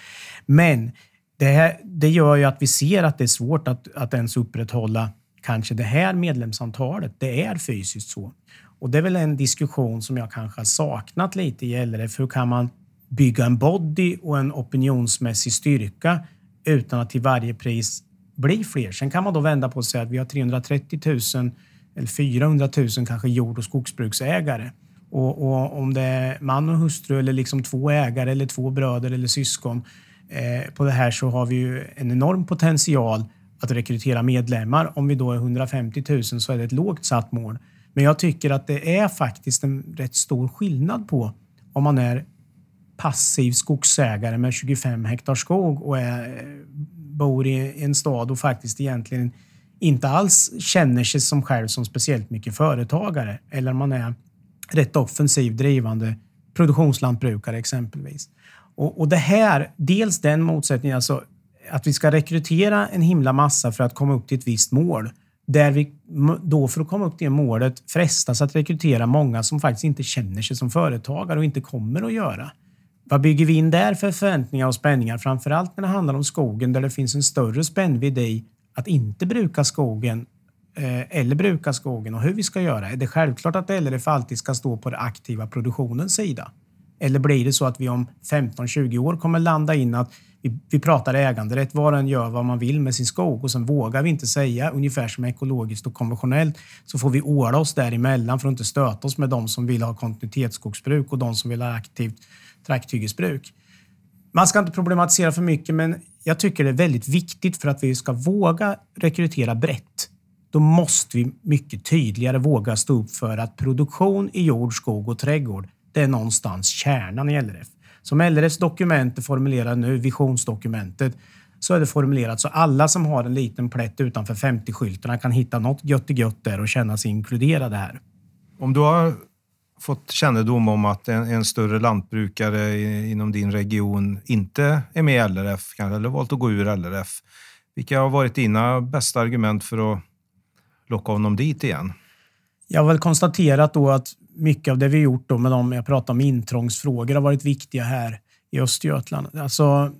Men det, här, det gör ju att vi ser att det är svårt att, att ens upprätthålla kanske det här medlemsantalet. Det är fysiskt så. Och det är väl en diskussion som jag kanske har saknat lite i LRF. Hur kan man bygga en body och en opinionsmässig styrka utan att till varje pris bli fler? Sen kan man då vända på och säga att vi har 330 000 eller 400 000 kanske jord och skogsbruksägare. Och, och, om det är man och hustru eller liksom två ägare eller två bröder eller syskon eh, på det här så har vi ju en enorm potential att rekrytera medlemmar. Om vi då är 150 000 så är det ett lågt satt mål. Men jag tycker att det är faktiskt en rätt stor skillnad på om man är passiv skogsägare med 25 hektar skog och är, bor i en stad och faktiskt egentligen inte alls känner sig som själv som speciellt mycket företagare eller man är rätt offensiv drivande produktionslantbrukare exempelvis. Och, och det här, dels den motsättningen, alltså att vi ska rekrytera en himla massa för att komma upp till ett visst mål. Där vi då för att komma upp till det målet frestas att rekrytera många som faktiskt inte känner sig som företagare och inte kommer att göra. Vad bygger vi in där för förväntningar och spänningar? Framförallt när det handlar om skogen där det finns en större spännvidd i att inte bruka skogen eh, eller bruka skogen och hur vi ska göra. Är det självklart att LRF alltid ska stå på den aktiva produktionens sida? Eller blir det så att vi om 15-20 år kommer landa in att vi, vi pratar äganderätt, var och en gör vad man vill med sin skog och sen vågar vi inte säga, ungefär som ekologiskt och konventionellt, så får vi åla oss däremellan för att inte stöta oss med de som vill ha kontinuitetsskogsbruk och de som vill ha aktivt trakthyggesbruk. Man ska inte problematisera för mycket, men jag tycker det är väldigt viktigt för att vi ska våga rekrytera brett. Då måste vi mycket tydligare våga stå upp för att produktion i jord, skog och trädgård, det är någonstans kärnan i LRF. Som LRFs dokument är formulerat nu, visionsdokumentet, så är det formulerat så alla som har en liten plätt utanför 50-skyltarna kan hitta något gött i gött där och känna sig inkluderade här. Om du har fått kännedom om att en, en större lantbrukare i, inom din region inte är med i LRF eller valt att gå ur LRF. Vilka har varit dina bästa argument för att locka honom dit igen? Jag har väl konstaterat då att mycket av det vi gjort då med dem jag pratar om intrångsfrågor har varit viktiga här i Östergötland. Alltså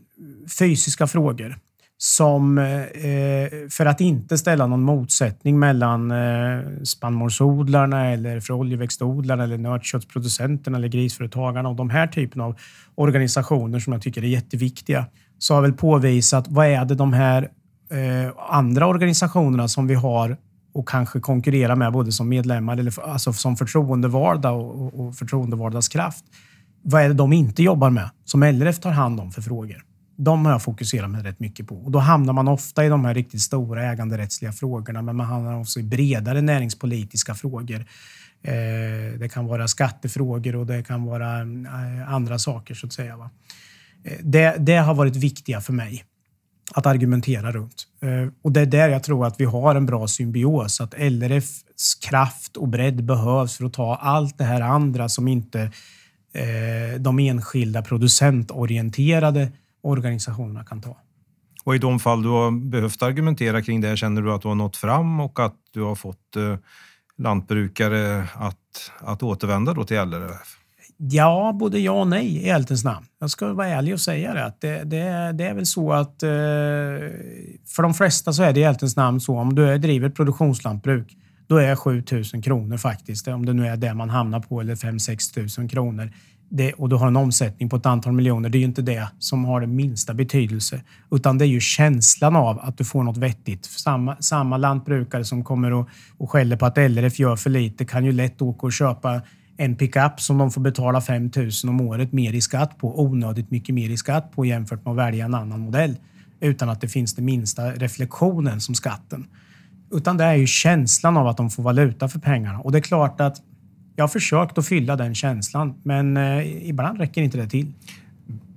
fysiska frågor som, eh, eh, för att inte ställa någon motsättning mellan eh, spannmålsodlarna eller för oljeväxtodlarna eller nötköttsproducenterna eller grisföretagarna och de här typen av organisationer som jag tycker är jätteviktiga, så har jag väl påvisat vad är det de här eh, andra organisationerna som vi har och kanske konkurrera med både som medlemmar eller alltså som förtroendevalda och, och förtroendevaldas kraft. Vad är det de inte jobbar med som LRF tar hand om för frågor? De har jag fokuserat mig rätt mycket på. Och då hamnar man ofta i de här riktigt stora äganderättsliga frågorna, men man hamnar också i bredare näringspolitiska frågor. Eh, det kan vara skattefrågor och det kan vara eh, andra saker, så att säga. Eh, det, det har varit viktiga för mig att argumentera runt. Och det är där jag tror att vi har en bra symbios. Att LRFs kraft och bredd behövs för att ta allt det här andra som inte de enskilda producentorienterade organisationerna kan ta. Och i de fall du har behövt argumentera kring det, känner du att du har nått fram och att du har fått eh, lantbrukare att, att återvända då till LRF? Ja, både ja och nej i ärlighetens namn. Jag ska vara ärlig och säga det. Att det, det, det är väl så att eh, för de flesta så är det i ärlighetens namn så om du driver ett produktionslantbruk, då är 7 000 kronor faktiskt, om det nu är det man hamnar på, eller 5-6 000 kronor det, och du har en omsättning på ett antal miljoner, det är ju inte det som har den minsta betydelse. Utan det är ju känslan av att du får något vettigt. Samma, samma lantbrukare som kommer och, och skäller på att LRF gör för lite kan ju lätt åka och köpa en pickup som de får betala 5 000 om året mer i skatt på. Onödigt mycket mer i skatt på jämfört med att välja en annan modell. Utan att det finns den minsta reflektionen som skatten. Utan det är ju känslan av att de får valuta för pengarna. Och det är klart att jag har försökt att fylla den känslan, men eh, ibland räcker inte det till.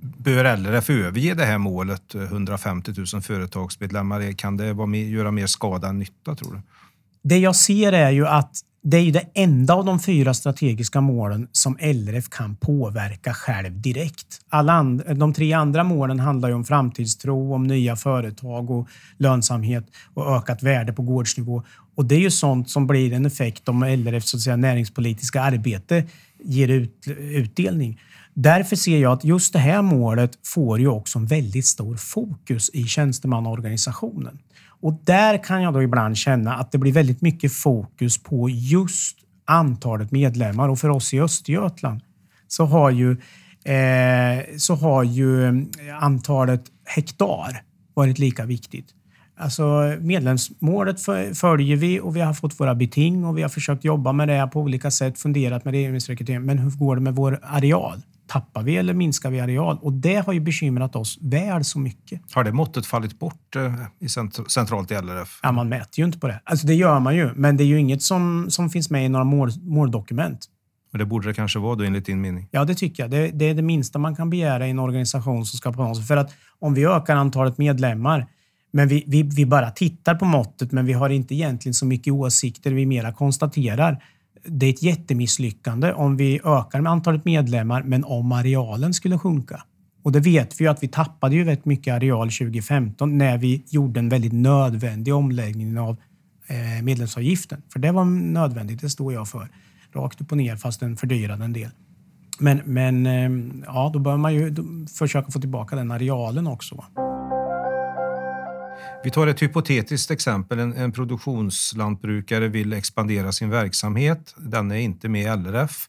Bör LRF överge det här målet, 150 eh, 000 företagsmedlemmar? Kan det vara mer, göra mer skada än nytta, tror du? Det jag ser är ju att det är det enda av de fyra strategiska målen som LRF kan påverka själv direkt. Alla and, de tre andra målen handlar ju om framtidstro, om nya företag och lönsamhet och ökat värde på gårdsnivå. Och det är ju sånt som blir en effekt om LRFs så att säga, näringspolitiska arbete ger ut, utdelning. Därför ser jag att just det här målet får ju också en väldigt stor fokus i tjänstemannaorganisationen. Och där kan jag då ibland känna att det blir väldigt mycket fokus på just antalet medlemmar. Och för oss i Östergötland så har ju, eh, så har ju eh, antalet hektar varit lika viktigt. Alltså medlemsmålet följer vi och vi har fått våra beting och vi har försökt jobba med det på olika sätt, funderat med regeringsrekrytering. Men hur går det med vår areal? Tappar vi eller minskar vi areal? Och det har ju bekymrat oss väl så mycket. Har det måttet fallit bort eh, i centralt i LRF? Ja, man mäter ju inte på det. Alltså det gör man ju, men det är ju inget som, som finns med i några mål, måldokument. Och det borde det kanske vara då enligt din mening? Ja, det tycker jag. Det, det är det minsta man kan begära i en organisation som ska på något För att om vi ökar antalet medlemmar men vi, vi, vi, bara tittar på måttet, men vi har inte egentligen så mycket åsikter. Vi mera konstaterar det är ett jättemisslyckande om vi ökar med antalet medlemmar, men om arealen skulle sjunka. Och det vet vi ju att vi tappade ju väldigt mycket areal 2015 när vi gjorde en väldigt nödvändig omläggning av eh, medlemsavgiften. För det var nödvändigt, det står jag för. Rakt upp och ner, fast den fördyrade en del. Men, men eh, ja, då bör man ju försöka få tillbaka den arealen också. Vi tar ett hypotetiskt exempel. En, en produktionslantbrukare vill expandera sin verksamhet. Den är inte med i LRF.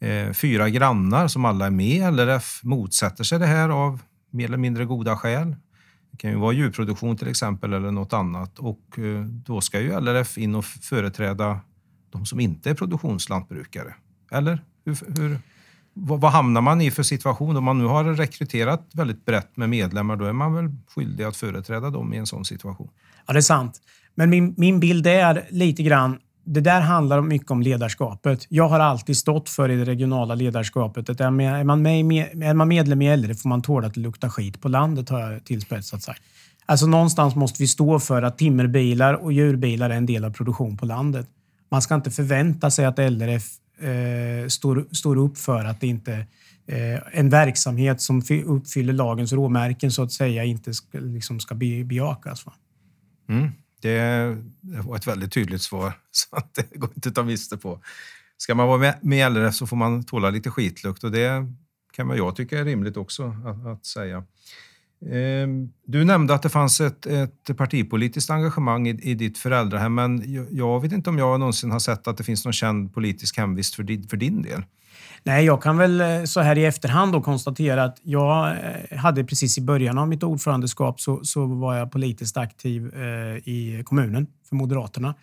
Eh, fyra grannar som alla är med i LRF motsätter sig det här av mer eller mindre goda skäl. Det kan ju vara djurproduktion till exempel eller något annat och eh, då ska ju LRF in och företräda de som inte är produktionslantbrukare. Eller hur, hur, vad, vad hamnar man i för situation? Om man nu har rekryterat väldigt brett med medlemmar, då är man väl skyldig att företräda dem i en sån situation? Ja, det är sant. Men min, min bild är lite grann det där handlar mycket om ledarskapet. Jag har alltid stått för i det regionala ledarskapet att är man, med, är man medlem i LRF får man tåla att det luktar skit på landet, har jag tillspetsat sagt. Alltså någonstans måste vi stå för att timmerbilar och djurbilar är en del av produktion på landet. Man ska inte förvänta sig att LRF eh, står, står upp för att det inte eh, en verksamhet som uppfyller lagens råmärken så att säga inte ska, liksom ska bejakas. Mm. Det var ett väldigt tydligt svar, så att det går inte att ta miste på. Ska man vara med i LRF så får man tåla lite skitlukt och det kan man jag tycka är rimligt också att, att säga. Ehm, du nämnde att det fanns ett, ett partipolitiskt engagemang i, i ditt föräldrahem, men jag, vet inte om jag någonsin har sett att det finns någon känd politisk hemvist för din, för din del. Nej, jag kan väl eh, så här i efterhand då konstatera att jag eh, hade precis i början av mitt ordförandeskap så, så var jag politiskt aktiv eh, i kommunen för Moderaterna.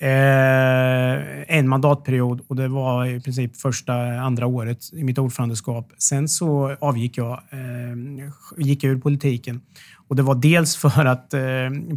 Eh, en mandatperiod och det var i princip första, andra året i mitt ordförandeskap. Sen så avgick jag, eh, gick ur politiken. Och det var dels för att eh,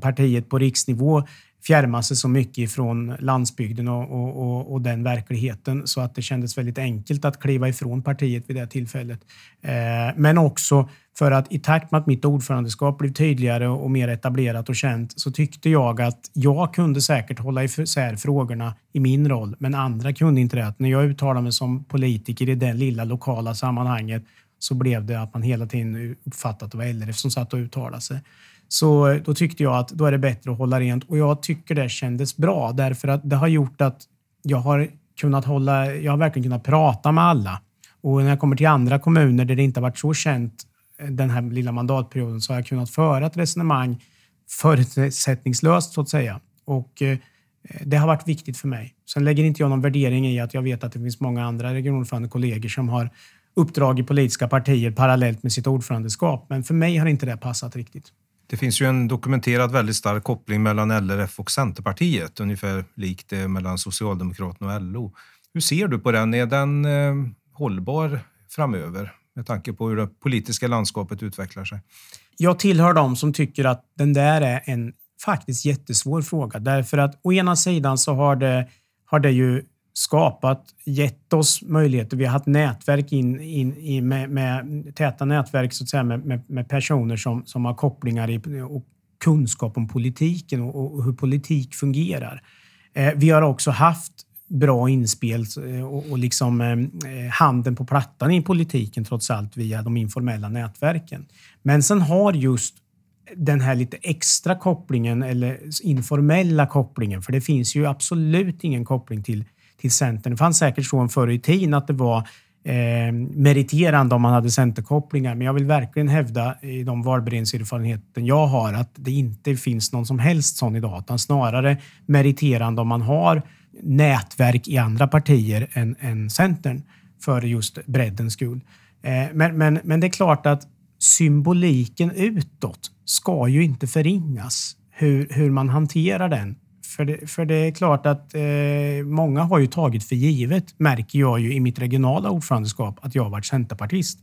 partiet på riksnivå fjärma sig så mycket ifrån landsbygden och, och, och, och, den verkligheten så att det kändes väldigt enkelt att kliva ifrån partiet vid det tillfället. Eh, men också för att i takt med att mitt ordförandeskap blev tydligare och mer etablerat och känt så tyckte jag att jag kunde säkert hålla isär frågorna i min roll, men andra kunde inte det. Att När jag uttalade mig som politiker i det lilla lokala sammanhanget så blev det att man hela tiden uppfattade att det var LRF som satt och uttalade sig. Så då tyckte jag att då är det bättre att hålla rent och jag tycker det kändes bra därför att det har gjort att jag har kunnat hålla, jag har verkligen kunnat prata med alla. Och när jag kommer till andra kommuner där det inte har varit så känt den här lilla mandatperioden så har jag kunnat föra ett resonemang förutsättningslöst så att säga. Och eh, det har varit viktigt för mig. Sen lägger inte jag någon värdering i att jag vet att det finns många andra regionordförande kollegor som har uppdrag i politiska partier parallellt med sitt ordförandeskap. Men för mig har inte det passat riktigt. Det finns ju en dokumenterad väldigt stark koppling mellan LRF och Centerpartiet, ungefär likt det mellan Socialdemokraterna och LO. Hur ser du på den? Är den eh, hållbar framöver med tanke på hur det politiska landskapet utvecklar sig? Jag tillhör dem som tycker att den där är en faktiskt jättesvår fråga. Därför att å ena sidan så har det, har det ju skapat, gett oss möjligheter. Vi har haft nätverk in, in, in med, med, täta nätverk så att säga, med, med, med personer som, som har kopplingar i, och kunskap om politiken och, och hur politik fungerar. Eh, vi har också haft bra inspel eh, och, och liksom, eh, eh, handen på plattan i politiken trots allt via de informella nätverken. Men sen har just den här lite extra kopplingen eller informella kopplingen, för det finns ju absolut ingen koppling till till Centern. Det fanns säkert så förr i tiden att det var eh, meriterande om man hade Centerkopplingar, men jag vill verkligen hävda i de valberedningserfarenheten jag har att det inte finns någon som helst sån idag, utan snarare meriterande om man har nätverk i andra partier än, än Centern för just breddens skull. Eh, men, men, men det är klart att symboliken utåt ska ju inte förringas. Hur, hur man hanterar den för det, för det är klart att eh, många har ju tagit för givet, märker jag ju i mitt regionala ordförandeskap, att jag har varit centerpartist.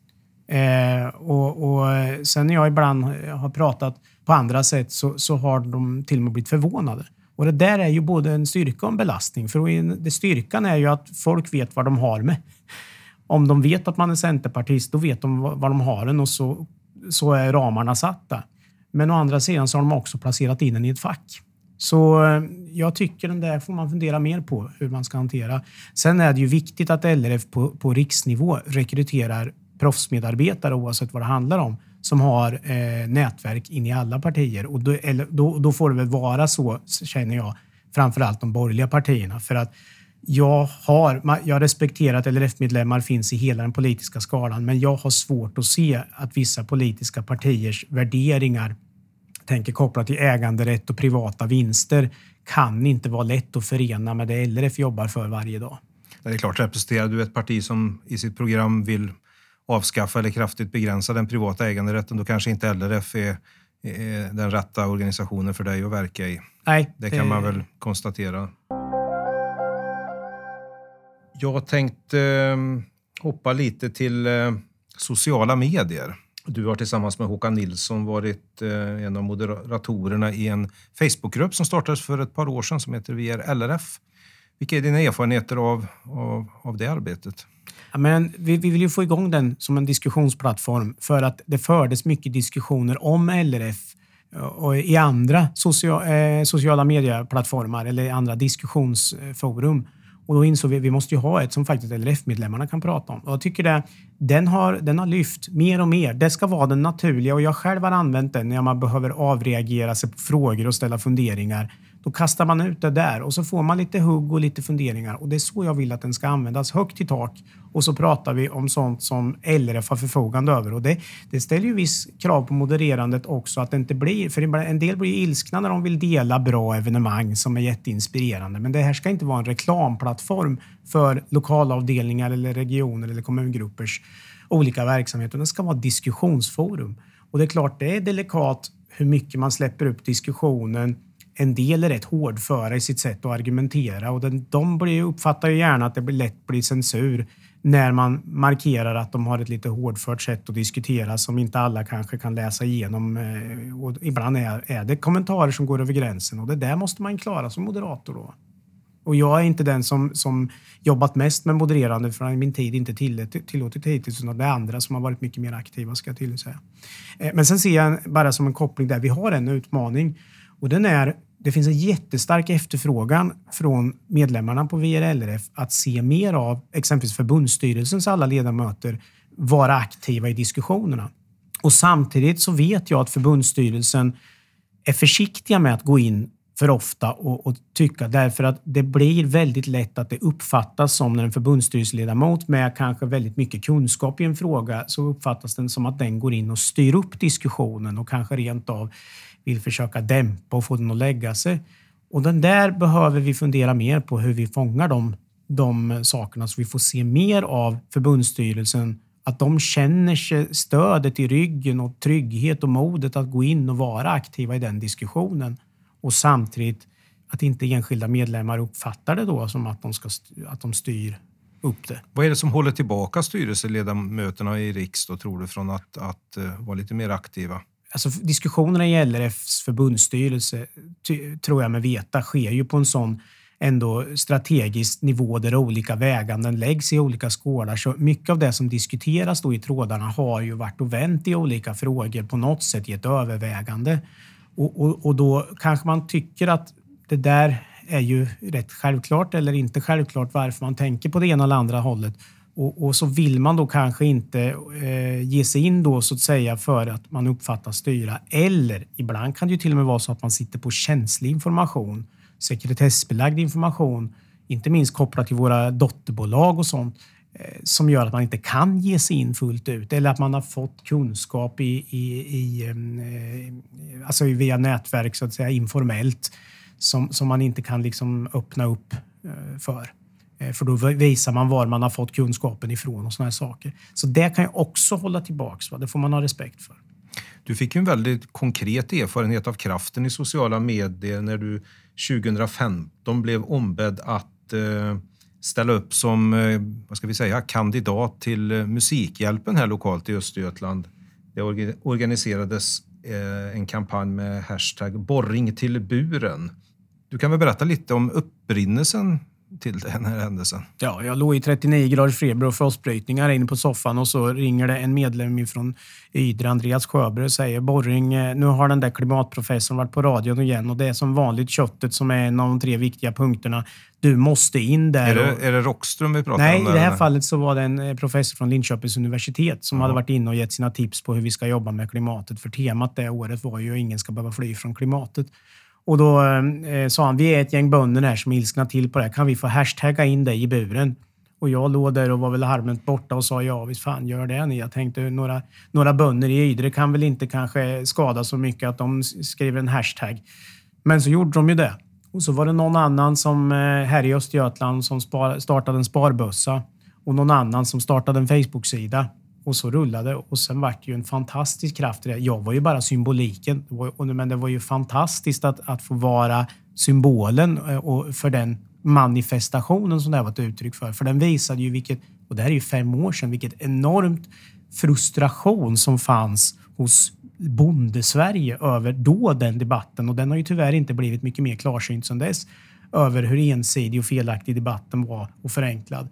Eh, och, och sen när jag ibland eh, har pratat på andra sätt så, så har de till och med blivit förvånade. Och det där är ju både en styrka och en belastning. För det styrkan är ju att folk vet vad de har med. Om de vet att man är centerpartist, då vet de vad de har en och så, så är ramarna satta. Men å andra sidan så har de också placerat in en i ett fack. Så eh, jag tycker den där får man fundera mer på hur man ska hantera. Sen är det ju viktigt att LRF på, på riksnivå rekryterar proffsmedarbetare oavsett vad det handlar om som har eh, nätverk in i alla partier. Och då, eller, då, då, får det väl vara så, känner jag, framförallt de borgerliga partierna. För att jag, har, jag respekterar att LRF-medlemmar finns i hela den politiska skalan, men jag har svårt att se att vissa politiska partiers värderingar tänker kopplat till äganderätt och privata vinster kan inte vara lätt att förena med det LRF jobbar för varje dag. Det är klart, representerar du ett parti som i sitt program vill avskaffa eller kraftigt begränsa den privata äganderätten, då kanske inte LRF är, är den rätta organisationen för dig att verka i. Nej, det kan man väl konstatera. Jag tänkte eh, hoppa lite till eh, sociala medier. Du har tillsammans med Håkan Nilsson varit eh, en av moderatorerna i en Facebookgrupp som startades för ett par år sedan som heter Vi är LRF. Vilka är dina erfarenheter av, av, av det arbetet? Ja, men vi, vi vill ju få igång den som en diskussionsplattform för att det fördes mycket diskussioner om LRF eh, och i andra social, eh, sociala medieplattformar eller andra diskussionsforum. Och då insåg vi att vi måste ju ha ett som faktiskt LRF-medlemmarna kan prata om. Och jag tycker det, den har, den har lyft mer och mer. Det ska vara den naturliga och jag själv har använt den när man behöver avreagera sig på frågor och ställa funderingar. Då kastar man ut det där och så får man lite hugg och lite funderingar. Och det är så jag vill att den ska användas, högt i tak. Och så pratar vi om sånt som LRF har förfogande över. Och det, det ställer ju viss krav på modererandet också, att det inte blir... För en del blir ilskna när de vill dela bra evenemang som är jätteinspirerande. Men det här ska inte vara en reklamplattform för lokalavdelningar eller regioner eller kommungruppers olika verksamheter. Det ska vara diskussionsforum. Och det är klart, det är delikat hur mycket man släpper upp diskussionen en del är rätt hårdföra i sitt sätt att argumentera och den, de blir, uppfattar ju gärna att det blir lätt blir censur när man markerar att de har ett lite hårdfört sätt att diskutera som inte alla kanske kan läsa igenom. Eh, och ibland är, är det kommentarer som går över gränsen och det där måste man klara som moderator. Då. Och jag är inte den som, som jobbat mest med modererande för min tid inte tillåtit hittills, utan det är andra som har varit mycket mer aktiva ska jag till säga. Eh, men sen ser jag bara som en koppling där, vi har en utmaning och den är det finns en jättestark efterfrågan från medlemmarna på VRLRF att se mer av exempelvis förbundsstyrelsens alla ledamöter vara aktiva i diskussionerna. Och samtidigt så vet jag att förbundsstyrelsen är försiktiga med att gå in för ofta och, och, tycka därför att det blir väldigt lätt att det uppfattas som när en förbundsstyrelseledamot med kanske väldigt mycket kunskap i en fråga så uppfattas den som att den går in och styr upp diskussionen och kanske rent av vill försöka dämpa och få den att lägga sig. Och den där behöver vi fundera mer på hur vi fångar de, de sakerna så vi får se mer av förbundsstyrelsen att de känner sig stödet i ryggen och trygghet och modet att gå in och vara aktiva i den diskussionen. Och samtidigt att inte enskilda medlemmar uppfattar det då som att de, ska, att de styr upp det. Vad är det som håller tillbaka styrelseledamöterna i riksdag tror du från att, att uh, vara lite mer aktiva? Alltså, diskussionerna i LRFs förbundsstyrelse, tror jag med veta, sker ju på en sån ändå strategisk nivå där olika väganden läggs i olika skålar. Så mycket av det som diskuteras då i trådarna har ju varit och vänt i olika frågor på något sätt i ett övervägande. Och, och, och då kanske man tycker att det där är ju rätt självklart eller inte självklart varför man tänker på det ena eller andra hållet. Och, och, så vill man då kanske inte eh, ge sig in då så att säga för att man uppfattas styra. Eller ibland kan det ju till och med vara så att man sitter på känslig information, sekretessbelagd information, inte minst kopplat till våra dotterbolag och sånt eh, Eh, som gör att man inte kan ge sig in fullt ut eller att man har fått kunskap i, i, i eh, alltså via nätverk så att säga informellt som, som man inte kan liksom öppna upp eh, för. För då visar man var man har fått kunskapen ifrån och såna här saker. Så det kan jag också hålla tillbaks. Va? Det får man ha respekt för. Du fick ju en väldigt konkret erfarenhet av kraften i sociala medier när du 2015 blev ombedd att eh, ställa upp som eh, vad ska vi säga, kandidat till eh, Musikhjälpen här lokalt i Östergötland. Det organiserades eh, en kampanj med hashtag borring till buren. Du kan väl berätta lite om upprinnelsen till den här händelsen? Ja, jag låg i 39 graders feber och frostbrytningar inne på soffan och så ringer det en medlem från Ydre, Andreas Sjöberg, och säger Borring, eh, nu har den där klimatprofessorn varit på radion igen och det är som vanligt köttet som är en av de tre viktiga punkterna. Du måste in där. Är det, och... är det Rockström vi pratar Nej, om? Nej, i det här fallet så var det en eh, professor från Linköpings universitet som ja. hade varit inne och gett sina tips på hur vi ska jobba med klimatet. För temat det året var ju ingen ska behöva fly från klimatet. Och då eh, sa han, vi är ett gäng bönder här som ilsknar ilskna till på det här. Kan vi få hashtagga in dig i buren? Och jag låg där och var väl harment borta och sa ja, visst fan gör det ni. Jag tänkte några, några bönder i Ydre kan väl inte kanske skada så mycket att de skriver en hashtag. Men så gjorde de ju det. Och så var det någon annan som eh, här i Östergötland som startade en sparbössa och någon annan som startade en Facebook-sida. Och så rullade och sen vart det ju en fantastisk kraft i det. Jag var ju bara symboliken, men det var ju fantastiskt att, att få vara symbolen eh, och för den manifestationen som det här var ett uttryck för. För den visade ju vilket, och det här är ju fem år sedan, vilket enormt frustration som fanns hos bondesverige över då den debatten. Och den har ju tyvärr inte blivit mycket mer klarsynt sedan dess över hur ensidig och felaktig debatten var och förenklad.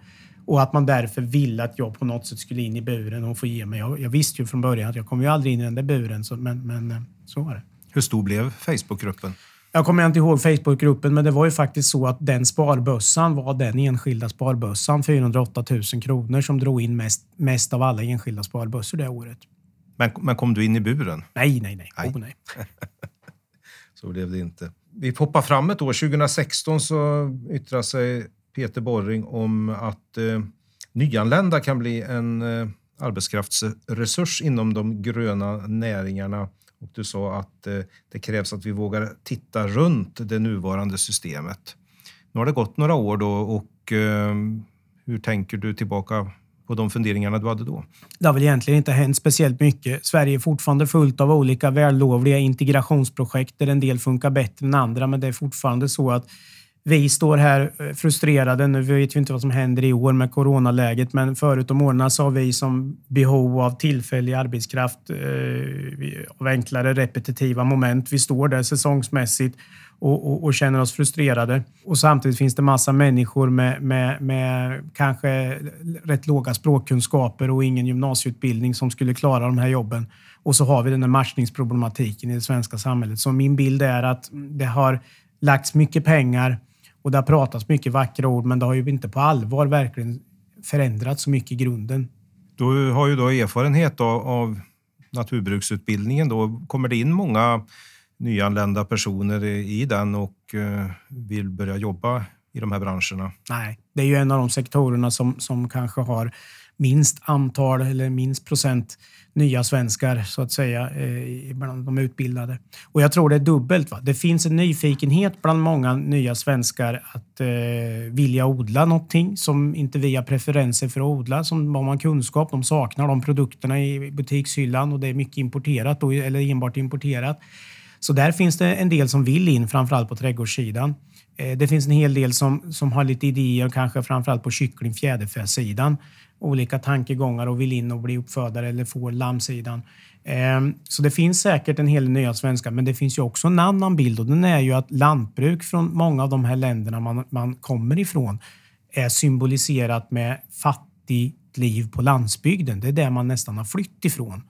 Och att man därför ville att jag på något sätt skulle in i buren och få ge mig. Jag, jag visste ju från början att jag kommer ju aldrig in i den där buren, så, men, men eh, så var det. Hur stor blev Facebookgruppen? Jag kommer inte ihåg Facebookgruppen, men det var ju faktiskt så att den sparbössan var den enskilda sparbössan, 408 000 kronor, som drog in mest, mest av alla enskilda sparbössor det året. Men, men kom du in i buren? Nej, nej, nej. nej. Oh, nej. så blev det inte. Vi hoppar fram ett år. 2016 så yttrar sig Peter Borring om att eh, nyanlända kan bli en eh, arbetskraftsresurs inom de gröna näringarna. Och du sa att eh, det krävs att vi vågar titta runt det nuvarande systemet. Nu har det gått några år då och eh, hur tänker du tillbaka på de funderingarna du hade då? Det har väl egentligen inte hänt speciellt mycket. Sverige är fortfarande fullt av olika vällovliga integrationsprojekt där en del funkar bättre än andra, men det är fortfarande så att vi står här eh, frustrerade. Nu vet vi inte vad som händer i år med coronaläget, men förut om åren så har vi som behov av tillfällig arbetskraft eh, av enklare repetitiva moment. Vi står där säsongsmässigt och, och, och, känner oss frustrerade. Och samtidigt finns det massa människor med, med, med kanske rätt låga språkkunskaper och ingen gymnasieutbildning som skulle klara de här jobben. Och så har vi den här matchningsproblematiken i det svenska samhället. Så min bild är att det har lagts mycket pengar och det har pratats mycket vackra ord, men det har ju inte på allvar verkligen förändrats så mycket i grunden. Du har ju då erfarenhet av, naturbruksutbildningen. Då kommer det in många nyanlända personer i den och eh, vill börja jobba i de här branscherna? Nej, det är ju en av de sektorerna som, som kanske har minst antal eller minst procent nya svenskar så att säga eh, bland de utbildade. Och jag tror det är dubbelt. Va? Det finns en nyfikenhet bland många nya svenskar att eh, vilja odla någonting som inte vi har preferenser för att odla. Som har man kunskap, de saknar de produkterna i butikshyllan och det är mycket importerat då, eller enbart importerat. Så där finns det en del som vill in, framförallt på trädgårdssidan. Eh, det finns en hel del som, som har lite idéer, kanske framförallt på kyckling fjäderfäsidan olika tankegångar och vill in och bli uppfödare eller får lammsidan. Ehm, så det finns säkert en hel del nya svenskar, men det finns ju också en annan bild och den är ju att lantbruk från många av de här länderna man, man kommer ifrån är symboliserat med fattigt liv på landsbygden. Det är där man nästan har flytt ifrån.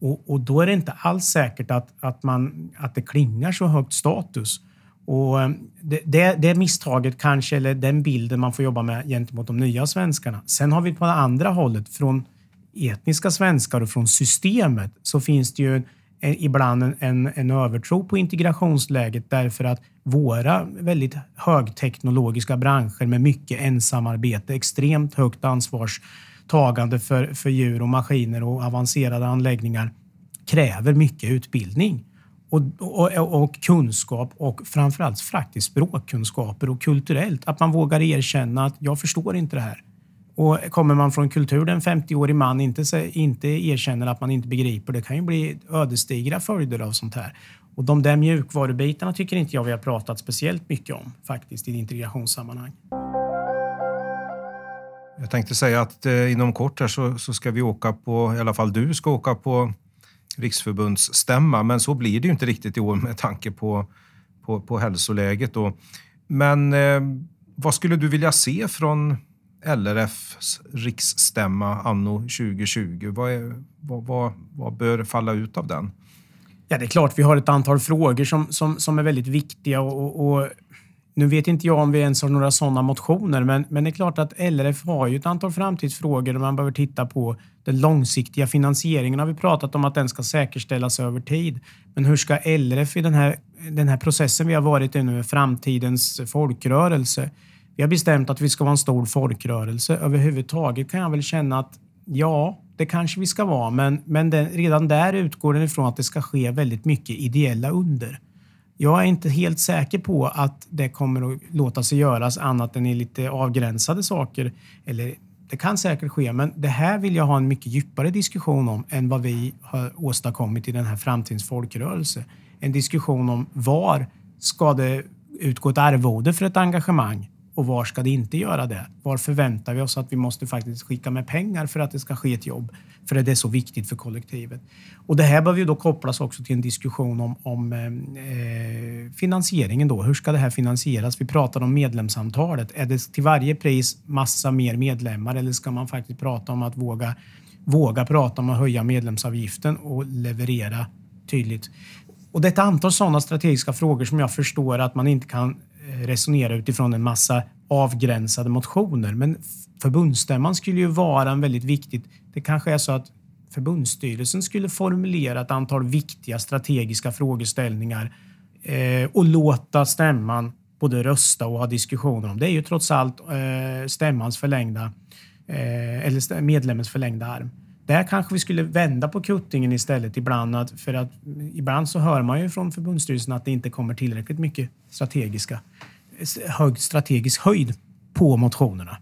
Och, och då är det inte alls säkert att, att, man, att det klingar så högt status. Och eh, det, det, det misstaget kanske, eller den bilden man får jobba med gentemot de nya svenskarna. Sen har vi på det andra hållet, från etniska svenskar och från systemet, så finns det ju ibland en, en, en övertro på integrationsläget därför att våra väldigt högteknologiska branscher med mycket ensamarbete, extremt högt ansvarstagande för, för djur och maskiner och avancerade anläggningar kräver mycket utbildning och, och, och, kunskap och framförallt faktiskt språkkunskaper och kulturellt. Att man vågar erkänna att jag förstår inte det här. Och kommer man från kultur där en 50-årig man inte, inte erkänner att man inte begriper, det kan ju bli ödesdigra följder av sånt här. Och de där mjukvarubitarna tycker inte jag vi har pratat speciellt mycket om faktiskt i integrationssammanhang. Jag tänkte säga att eh, inom kort här så, så ska vi åka på, i alla fall du ska åka på riksförbundsstämma. Men så blir det ju inte riktigt i år med tanke på, på, på hälsoläget. Då. Men eh, vad skulle du vilja se från LRFs riksstämma anno 2020? Vad, är, vad, vad, vad, bör falla ut av den? Ja, det är klart vi har ett antal frågor som, som, som är väldigt viktiga och, och nu vet inte jag om vi ens har några sådana motioner, men, men det är klart att LRF har ju ett antal framtidsfrågor man behöver titta på. Den långsiktiga finansieringen har vi pratat om att den ska säkerställas över tid. Men hur ska LRF i den här, den här processen vi har varit i nu, framtidens folkrörelse? Vi har bestämt att vi ska vara en stor folkrörelse. Överhuvudtaget kan jag väl känna att ja, det kanske vi ska vara, men, men den, redan där utgår den ifrån att det ska ske väldigt mycket ideella under. Jag är inte helt säker på att det kommer att låta sig göras annat än i lite avgränsade saker. Eller det kan säkert ske, men det här vill jag ha en mycket djupare diskussion om än vad vi har åstadkommit i den här framtidens folkrörelse. En diskussion om var ska det utgå ett arvode för ett engagemang? Och var ska det inte göra det? Var förväntar vi oss att vi måste faktiskt skicka med pengar för att det ska ske ett jobb? För det är så viktigt för kollektivet. Och det här behöver ju då kopplas också till en diskussion om, om eh, finansieringen. Då. Hur ska det här finansieras? Vi pratar om medlemsantalet. Är det till varje pris massa mer medlemmar eller ska man faktiskt prata om att våga, våga prata om att höja medlemsavgiften och leverera tydligt? Och det är ett antal sådana strategiska frågor som jag förstår att man inte kan Eh, resonera utifrån en massa avgränsade motioner. Men förbundsstämman skulle ju vara en väldigt viktigt... Det kanske är så att förbundsstyrelsen skulle formulera ett antal viktiga strategiska frågeställningar eh, och låta stämman både rösta och ha diskussioner om. Det är ju trots allt eh, stämmans förlängda, eh, eller medlemmens förlängda arm. Där kanske vi skulle vända på kuttingen istället ibland. Att, för att ibland så hör man ju från förbundsstyrelsen att det inte kommer tillräckligt mycket strategiska, hög strategisk höjd på motionerna.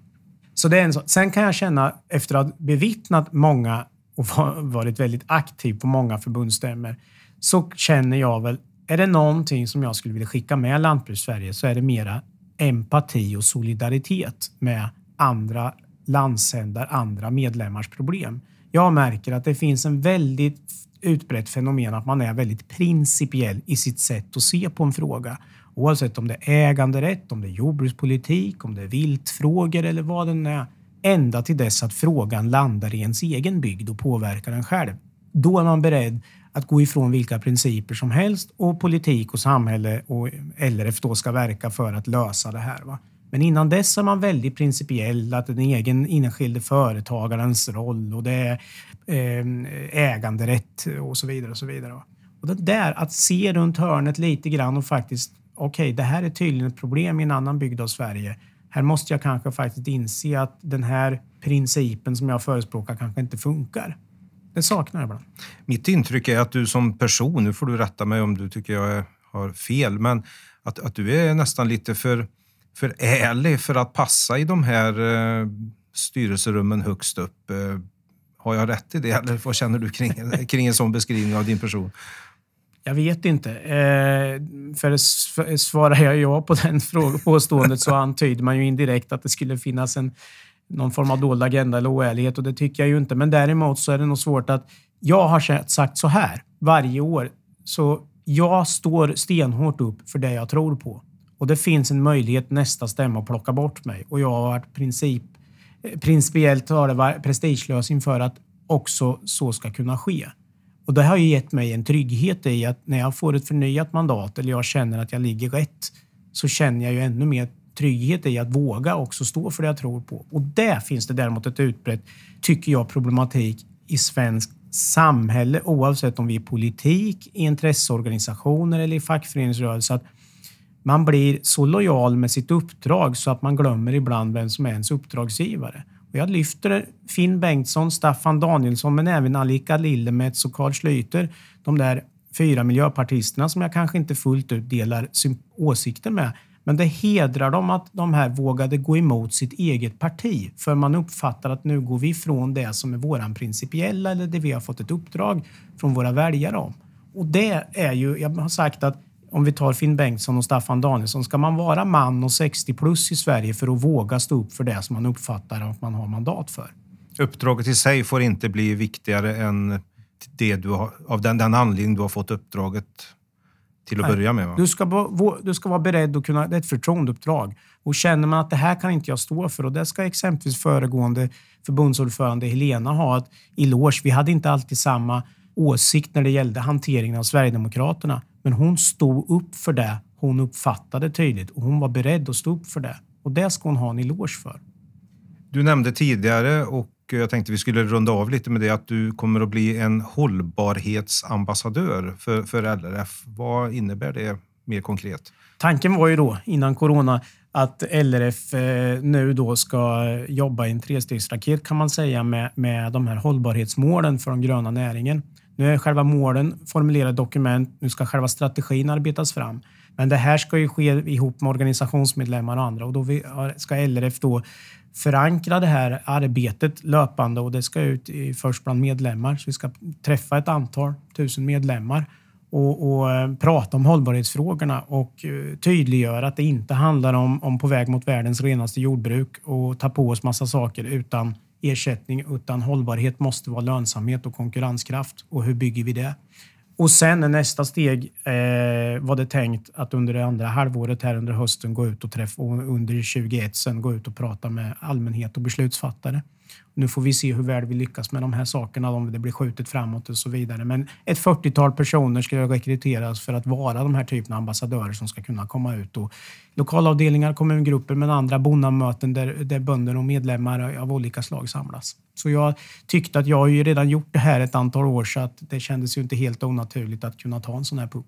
Så det är en så. Sen kan jag känna, efter att ha bevittnat många och varit väldigt aktiv på många förbundsstämmor, så känner jag väl, är det någonting som jag skulle vilja skicka med Lantbrukssverige så är det mera empati och solidaritet med andra landsändar, andra medlemmars problem. Jag märker att det finns en väldigt utbrett fenomen att man är väldigt principiell i sitt sätt att se på en fråga. Oavsett om det är äganderätt, om det är jordbrukspolitik, om det är viltfrågor eller vad det är. Ända till dess att frågan landar i ens egen bygd och påverkar en själv. Då är man beredd att gå ifrån vilka principer som helst och politik och samhälle och LRF då ska verka för att lösa det här. Va? Men innan dess är man väldigt principiell, att den egen enskilde företagarens roll och det är äganderätt och så vidare. Och så vidare. Och det där, att se runt hörnet lite grann och faktiskt, okej, okay, det här är tydligen ett problem i en annan bygd av Sverige. Här måste jag kanske faktiskt inse att den här principen som jag förespråkar kanske inte funkar. Det saknar jag ibland. Mitt intryck är att du som person, nu får du rätta mig om du tycker jag har fel, men att, att du är nästan lite för för ärlig för att passa i de här eh, styrelserummen högst upp. Eh, har jag rätt i det eller vad känner du kring, kring en sån beskrivning av din person? Jag vet inte. Eh, för svarar jag ja på den påståendet så antyder man ju indirekt att det skulle finnas en, någon form av dold agenda eller oärlighet och det tycker jag ju inte. Men däremot så är det nog svårt att... Jag har sagt så här varje år. Så jag står stenhårt upp för det jag tror på. Och det finns en möjlighet nästa stämma att plocka bort mig. Och jag har varit princip, principiellt har det varit prestigelös inför att också så ska kunna ske. Och det har ju gett mig en trygghet i att när jag får ett förnyat mandat eller jag känner att jag ligger rätt så känner jag ju ännu mer trygghet i att våga också stå för det jag tror på. Och där finns det däremot ett utbrett, tycker jag, problematik i svensk samhälle oavsett om vi är politik, i intresseorganisationer eller i fackföreningsrörelse. Att man blir så lojal med sitt uppdrag så att man glömmer ibland vem som är ens uppdragsgivare. Och jag lyfter Finn Bengtsson, Staffan Danielsson men även Alika Lillemets och Carl Schlüter. De där fyra miljöpartisterna som jag kanske inte fullt ut delar åsikter med. Men det hedrar dem att de här vågade gå emot sitt eget parti. För man uppfattar att nu går vi ifrån det som är våran principiella eller det vi har fått ett uppdrag från våra väljare om. Och det är ju, jag har sagt att om vi tar Finn Bengtsson och Staffan Danielsson, ska man vara man och 60 plus i Sverige för att våga stå upp för det som man uppfattar att man har mandat för? Uppdraget i sig får inte bli viktigare än det du har, av den, den anledning du har fått uppdraget till att Nej. börja med? Va? Du, ska, du ska vara beredd att kunna... Det är ett förtroendeuppdrag. Och känner man att det här kan inte jag stå för och det ska exempelvis föregående förbundsordförande Helena ha ett eloge. Vi hade inte alltid samma åsikt när det gällde hanteringen av Sverigedemokraterna. Men hon stod upp för det hon uppfattade tydligt och hon var beredd att stå upp för det. Och det ska hon ha en eloge för. Du nämnde tidigare och jag tänkte vi skulle runda av lite med det att du kommer att bli en hållbarhetsambassadör för, för LRF. Vad innebär det mer konkret? Tanken var ju då innan corona att LRF eh, nu då ska jobba i en trestegsraket kan man säga med, med de här hållbarhetsmålen för den gröna näringen. Nu är själva målen formulerade dokument. Nu ska själva strategin arbetas fram. Men det här ska ju ske ihop med organisationsmedlemmar och andra och då ska LRF då förankra det här arbetet löpande och det ska ut först bland medlemmar. Så vi ska träffa ett antal tusen medlemmar och, och eh, prata om hållbarhetsfrågorna och eh, tydliggöra att det inte handlar om, om på väg mot världens renaste jordbruk och ta på oss massa saker utan ersättning utan hållbarhet måste vara lönsamhet och konkurrenskraft. Och hur bygger vi det? Och sen nästa steg eh, var det tänkt att under det andra halvåret här under hösten gå ut och träffa och under 2021 sen gå ut och prata med allmänhet och beslutsfattare. Nu får vi se hur väl vi lyckas med de här sakerna, om det blir skjutet framåt och så vidare. Men ett 40-tal personer ska rekryteras för att vara de här typen av ambassadörer som ska kunna komma ut. Och lokalavdelningar, kommungrupper men andra bonnamöten där, där bönder och medlemmar av olika slag samlas. Så jag tyckte att jag har ju redan gjort det här ett antal år så att det kändes ju inte helt onaturligt att kunna ta en sån här puck.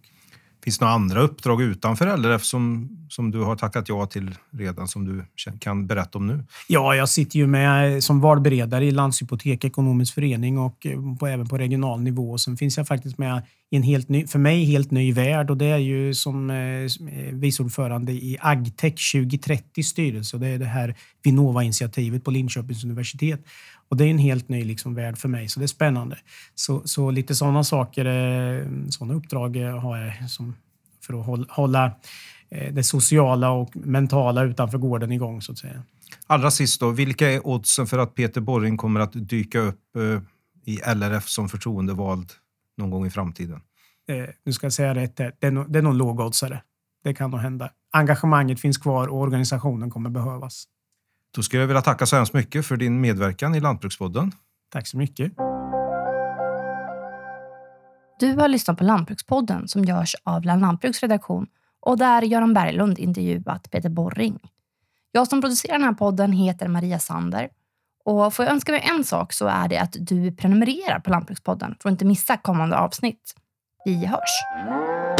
Finns det några andra uppdrag utanför LRF som, som du har tackat ja till redan som du kan berätta om nu? Ja, jag sitter ju med eh, som valberedare i Landshypotek ekonomisk förening och eh, på, även på regional nivå. Sen finns jag faktiskt med i en helt ny, för mig helt ny värld och det är ju som eh, eh vice ordförande i Agtech 2030 styrelse. Det är det här Vinnova-initiativet på Linköpings universitet. Och det är en helt ny liksom, värld för mig, så det är spännande. Så, så lite sådana saker, eh, sådana uppdrag eh, har jag som, för att hålla eh, det sociala och mentala utanför gården igång, så att säga. Allra sist då, vilka är oddsen för att Peter Borring kommer att dyka upp eh, i LRF som förtroendevald någon gång i framtiden? nu ska jag säga rätt. Det är, nog, det är nog lågoddsare. Det kan nog hända. Engagemanget finns kvar och organisationen kommer behövas. Då skulle jag vilja tacka så hemskt mycket för din medverkan i Lantbrukspodden. Tack så mycket. Du har lyssnat på Lantbrukspodden som görs av Lantbruks redaktion och där Göran Berglund intervjuat Peter Borring. Jag som producerar den här podden heter Maria Sander. Och får jag önska mig en sak så är det att du prenumererar på Lantbrukspodden för att inte missa kommande avsnitt. Vi hörs!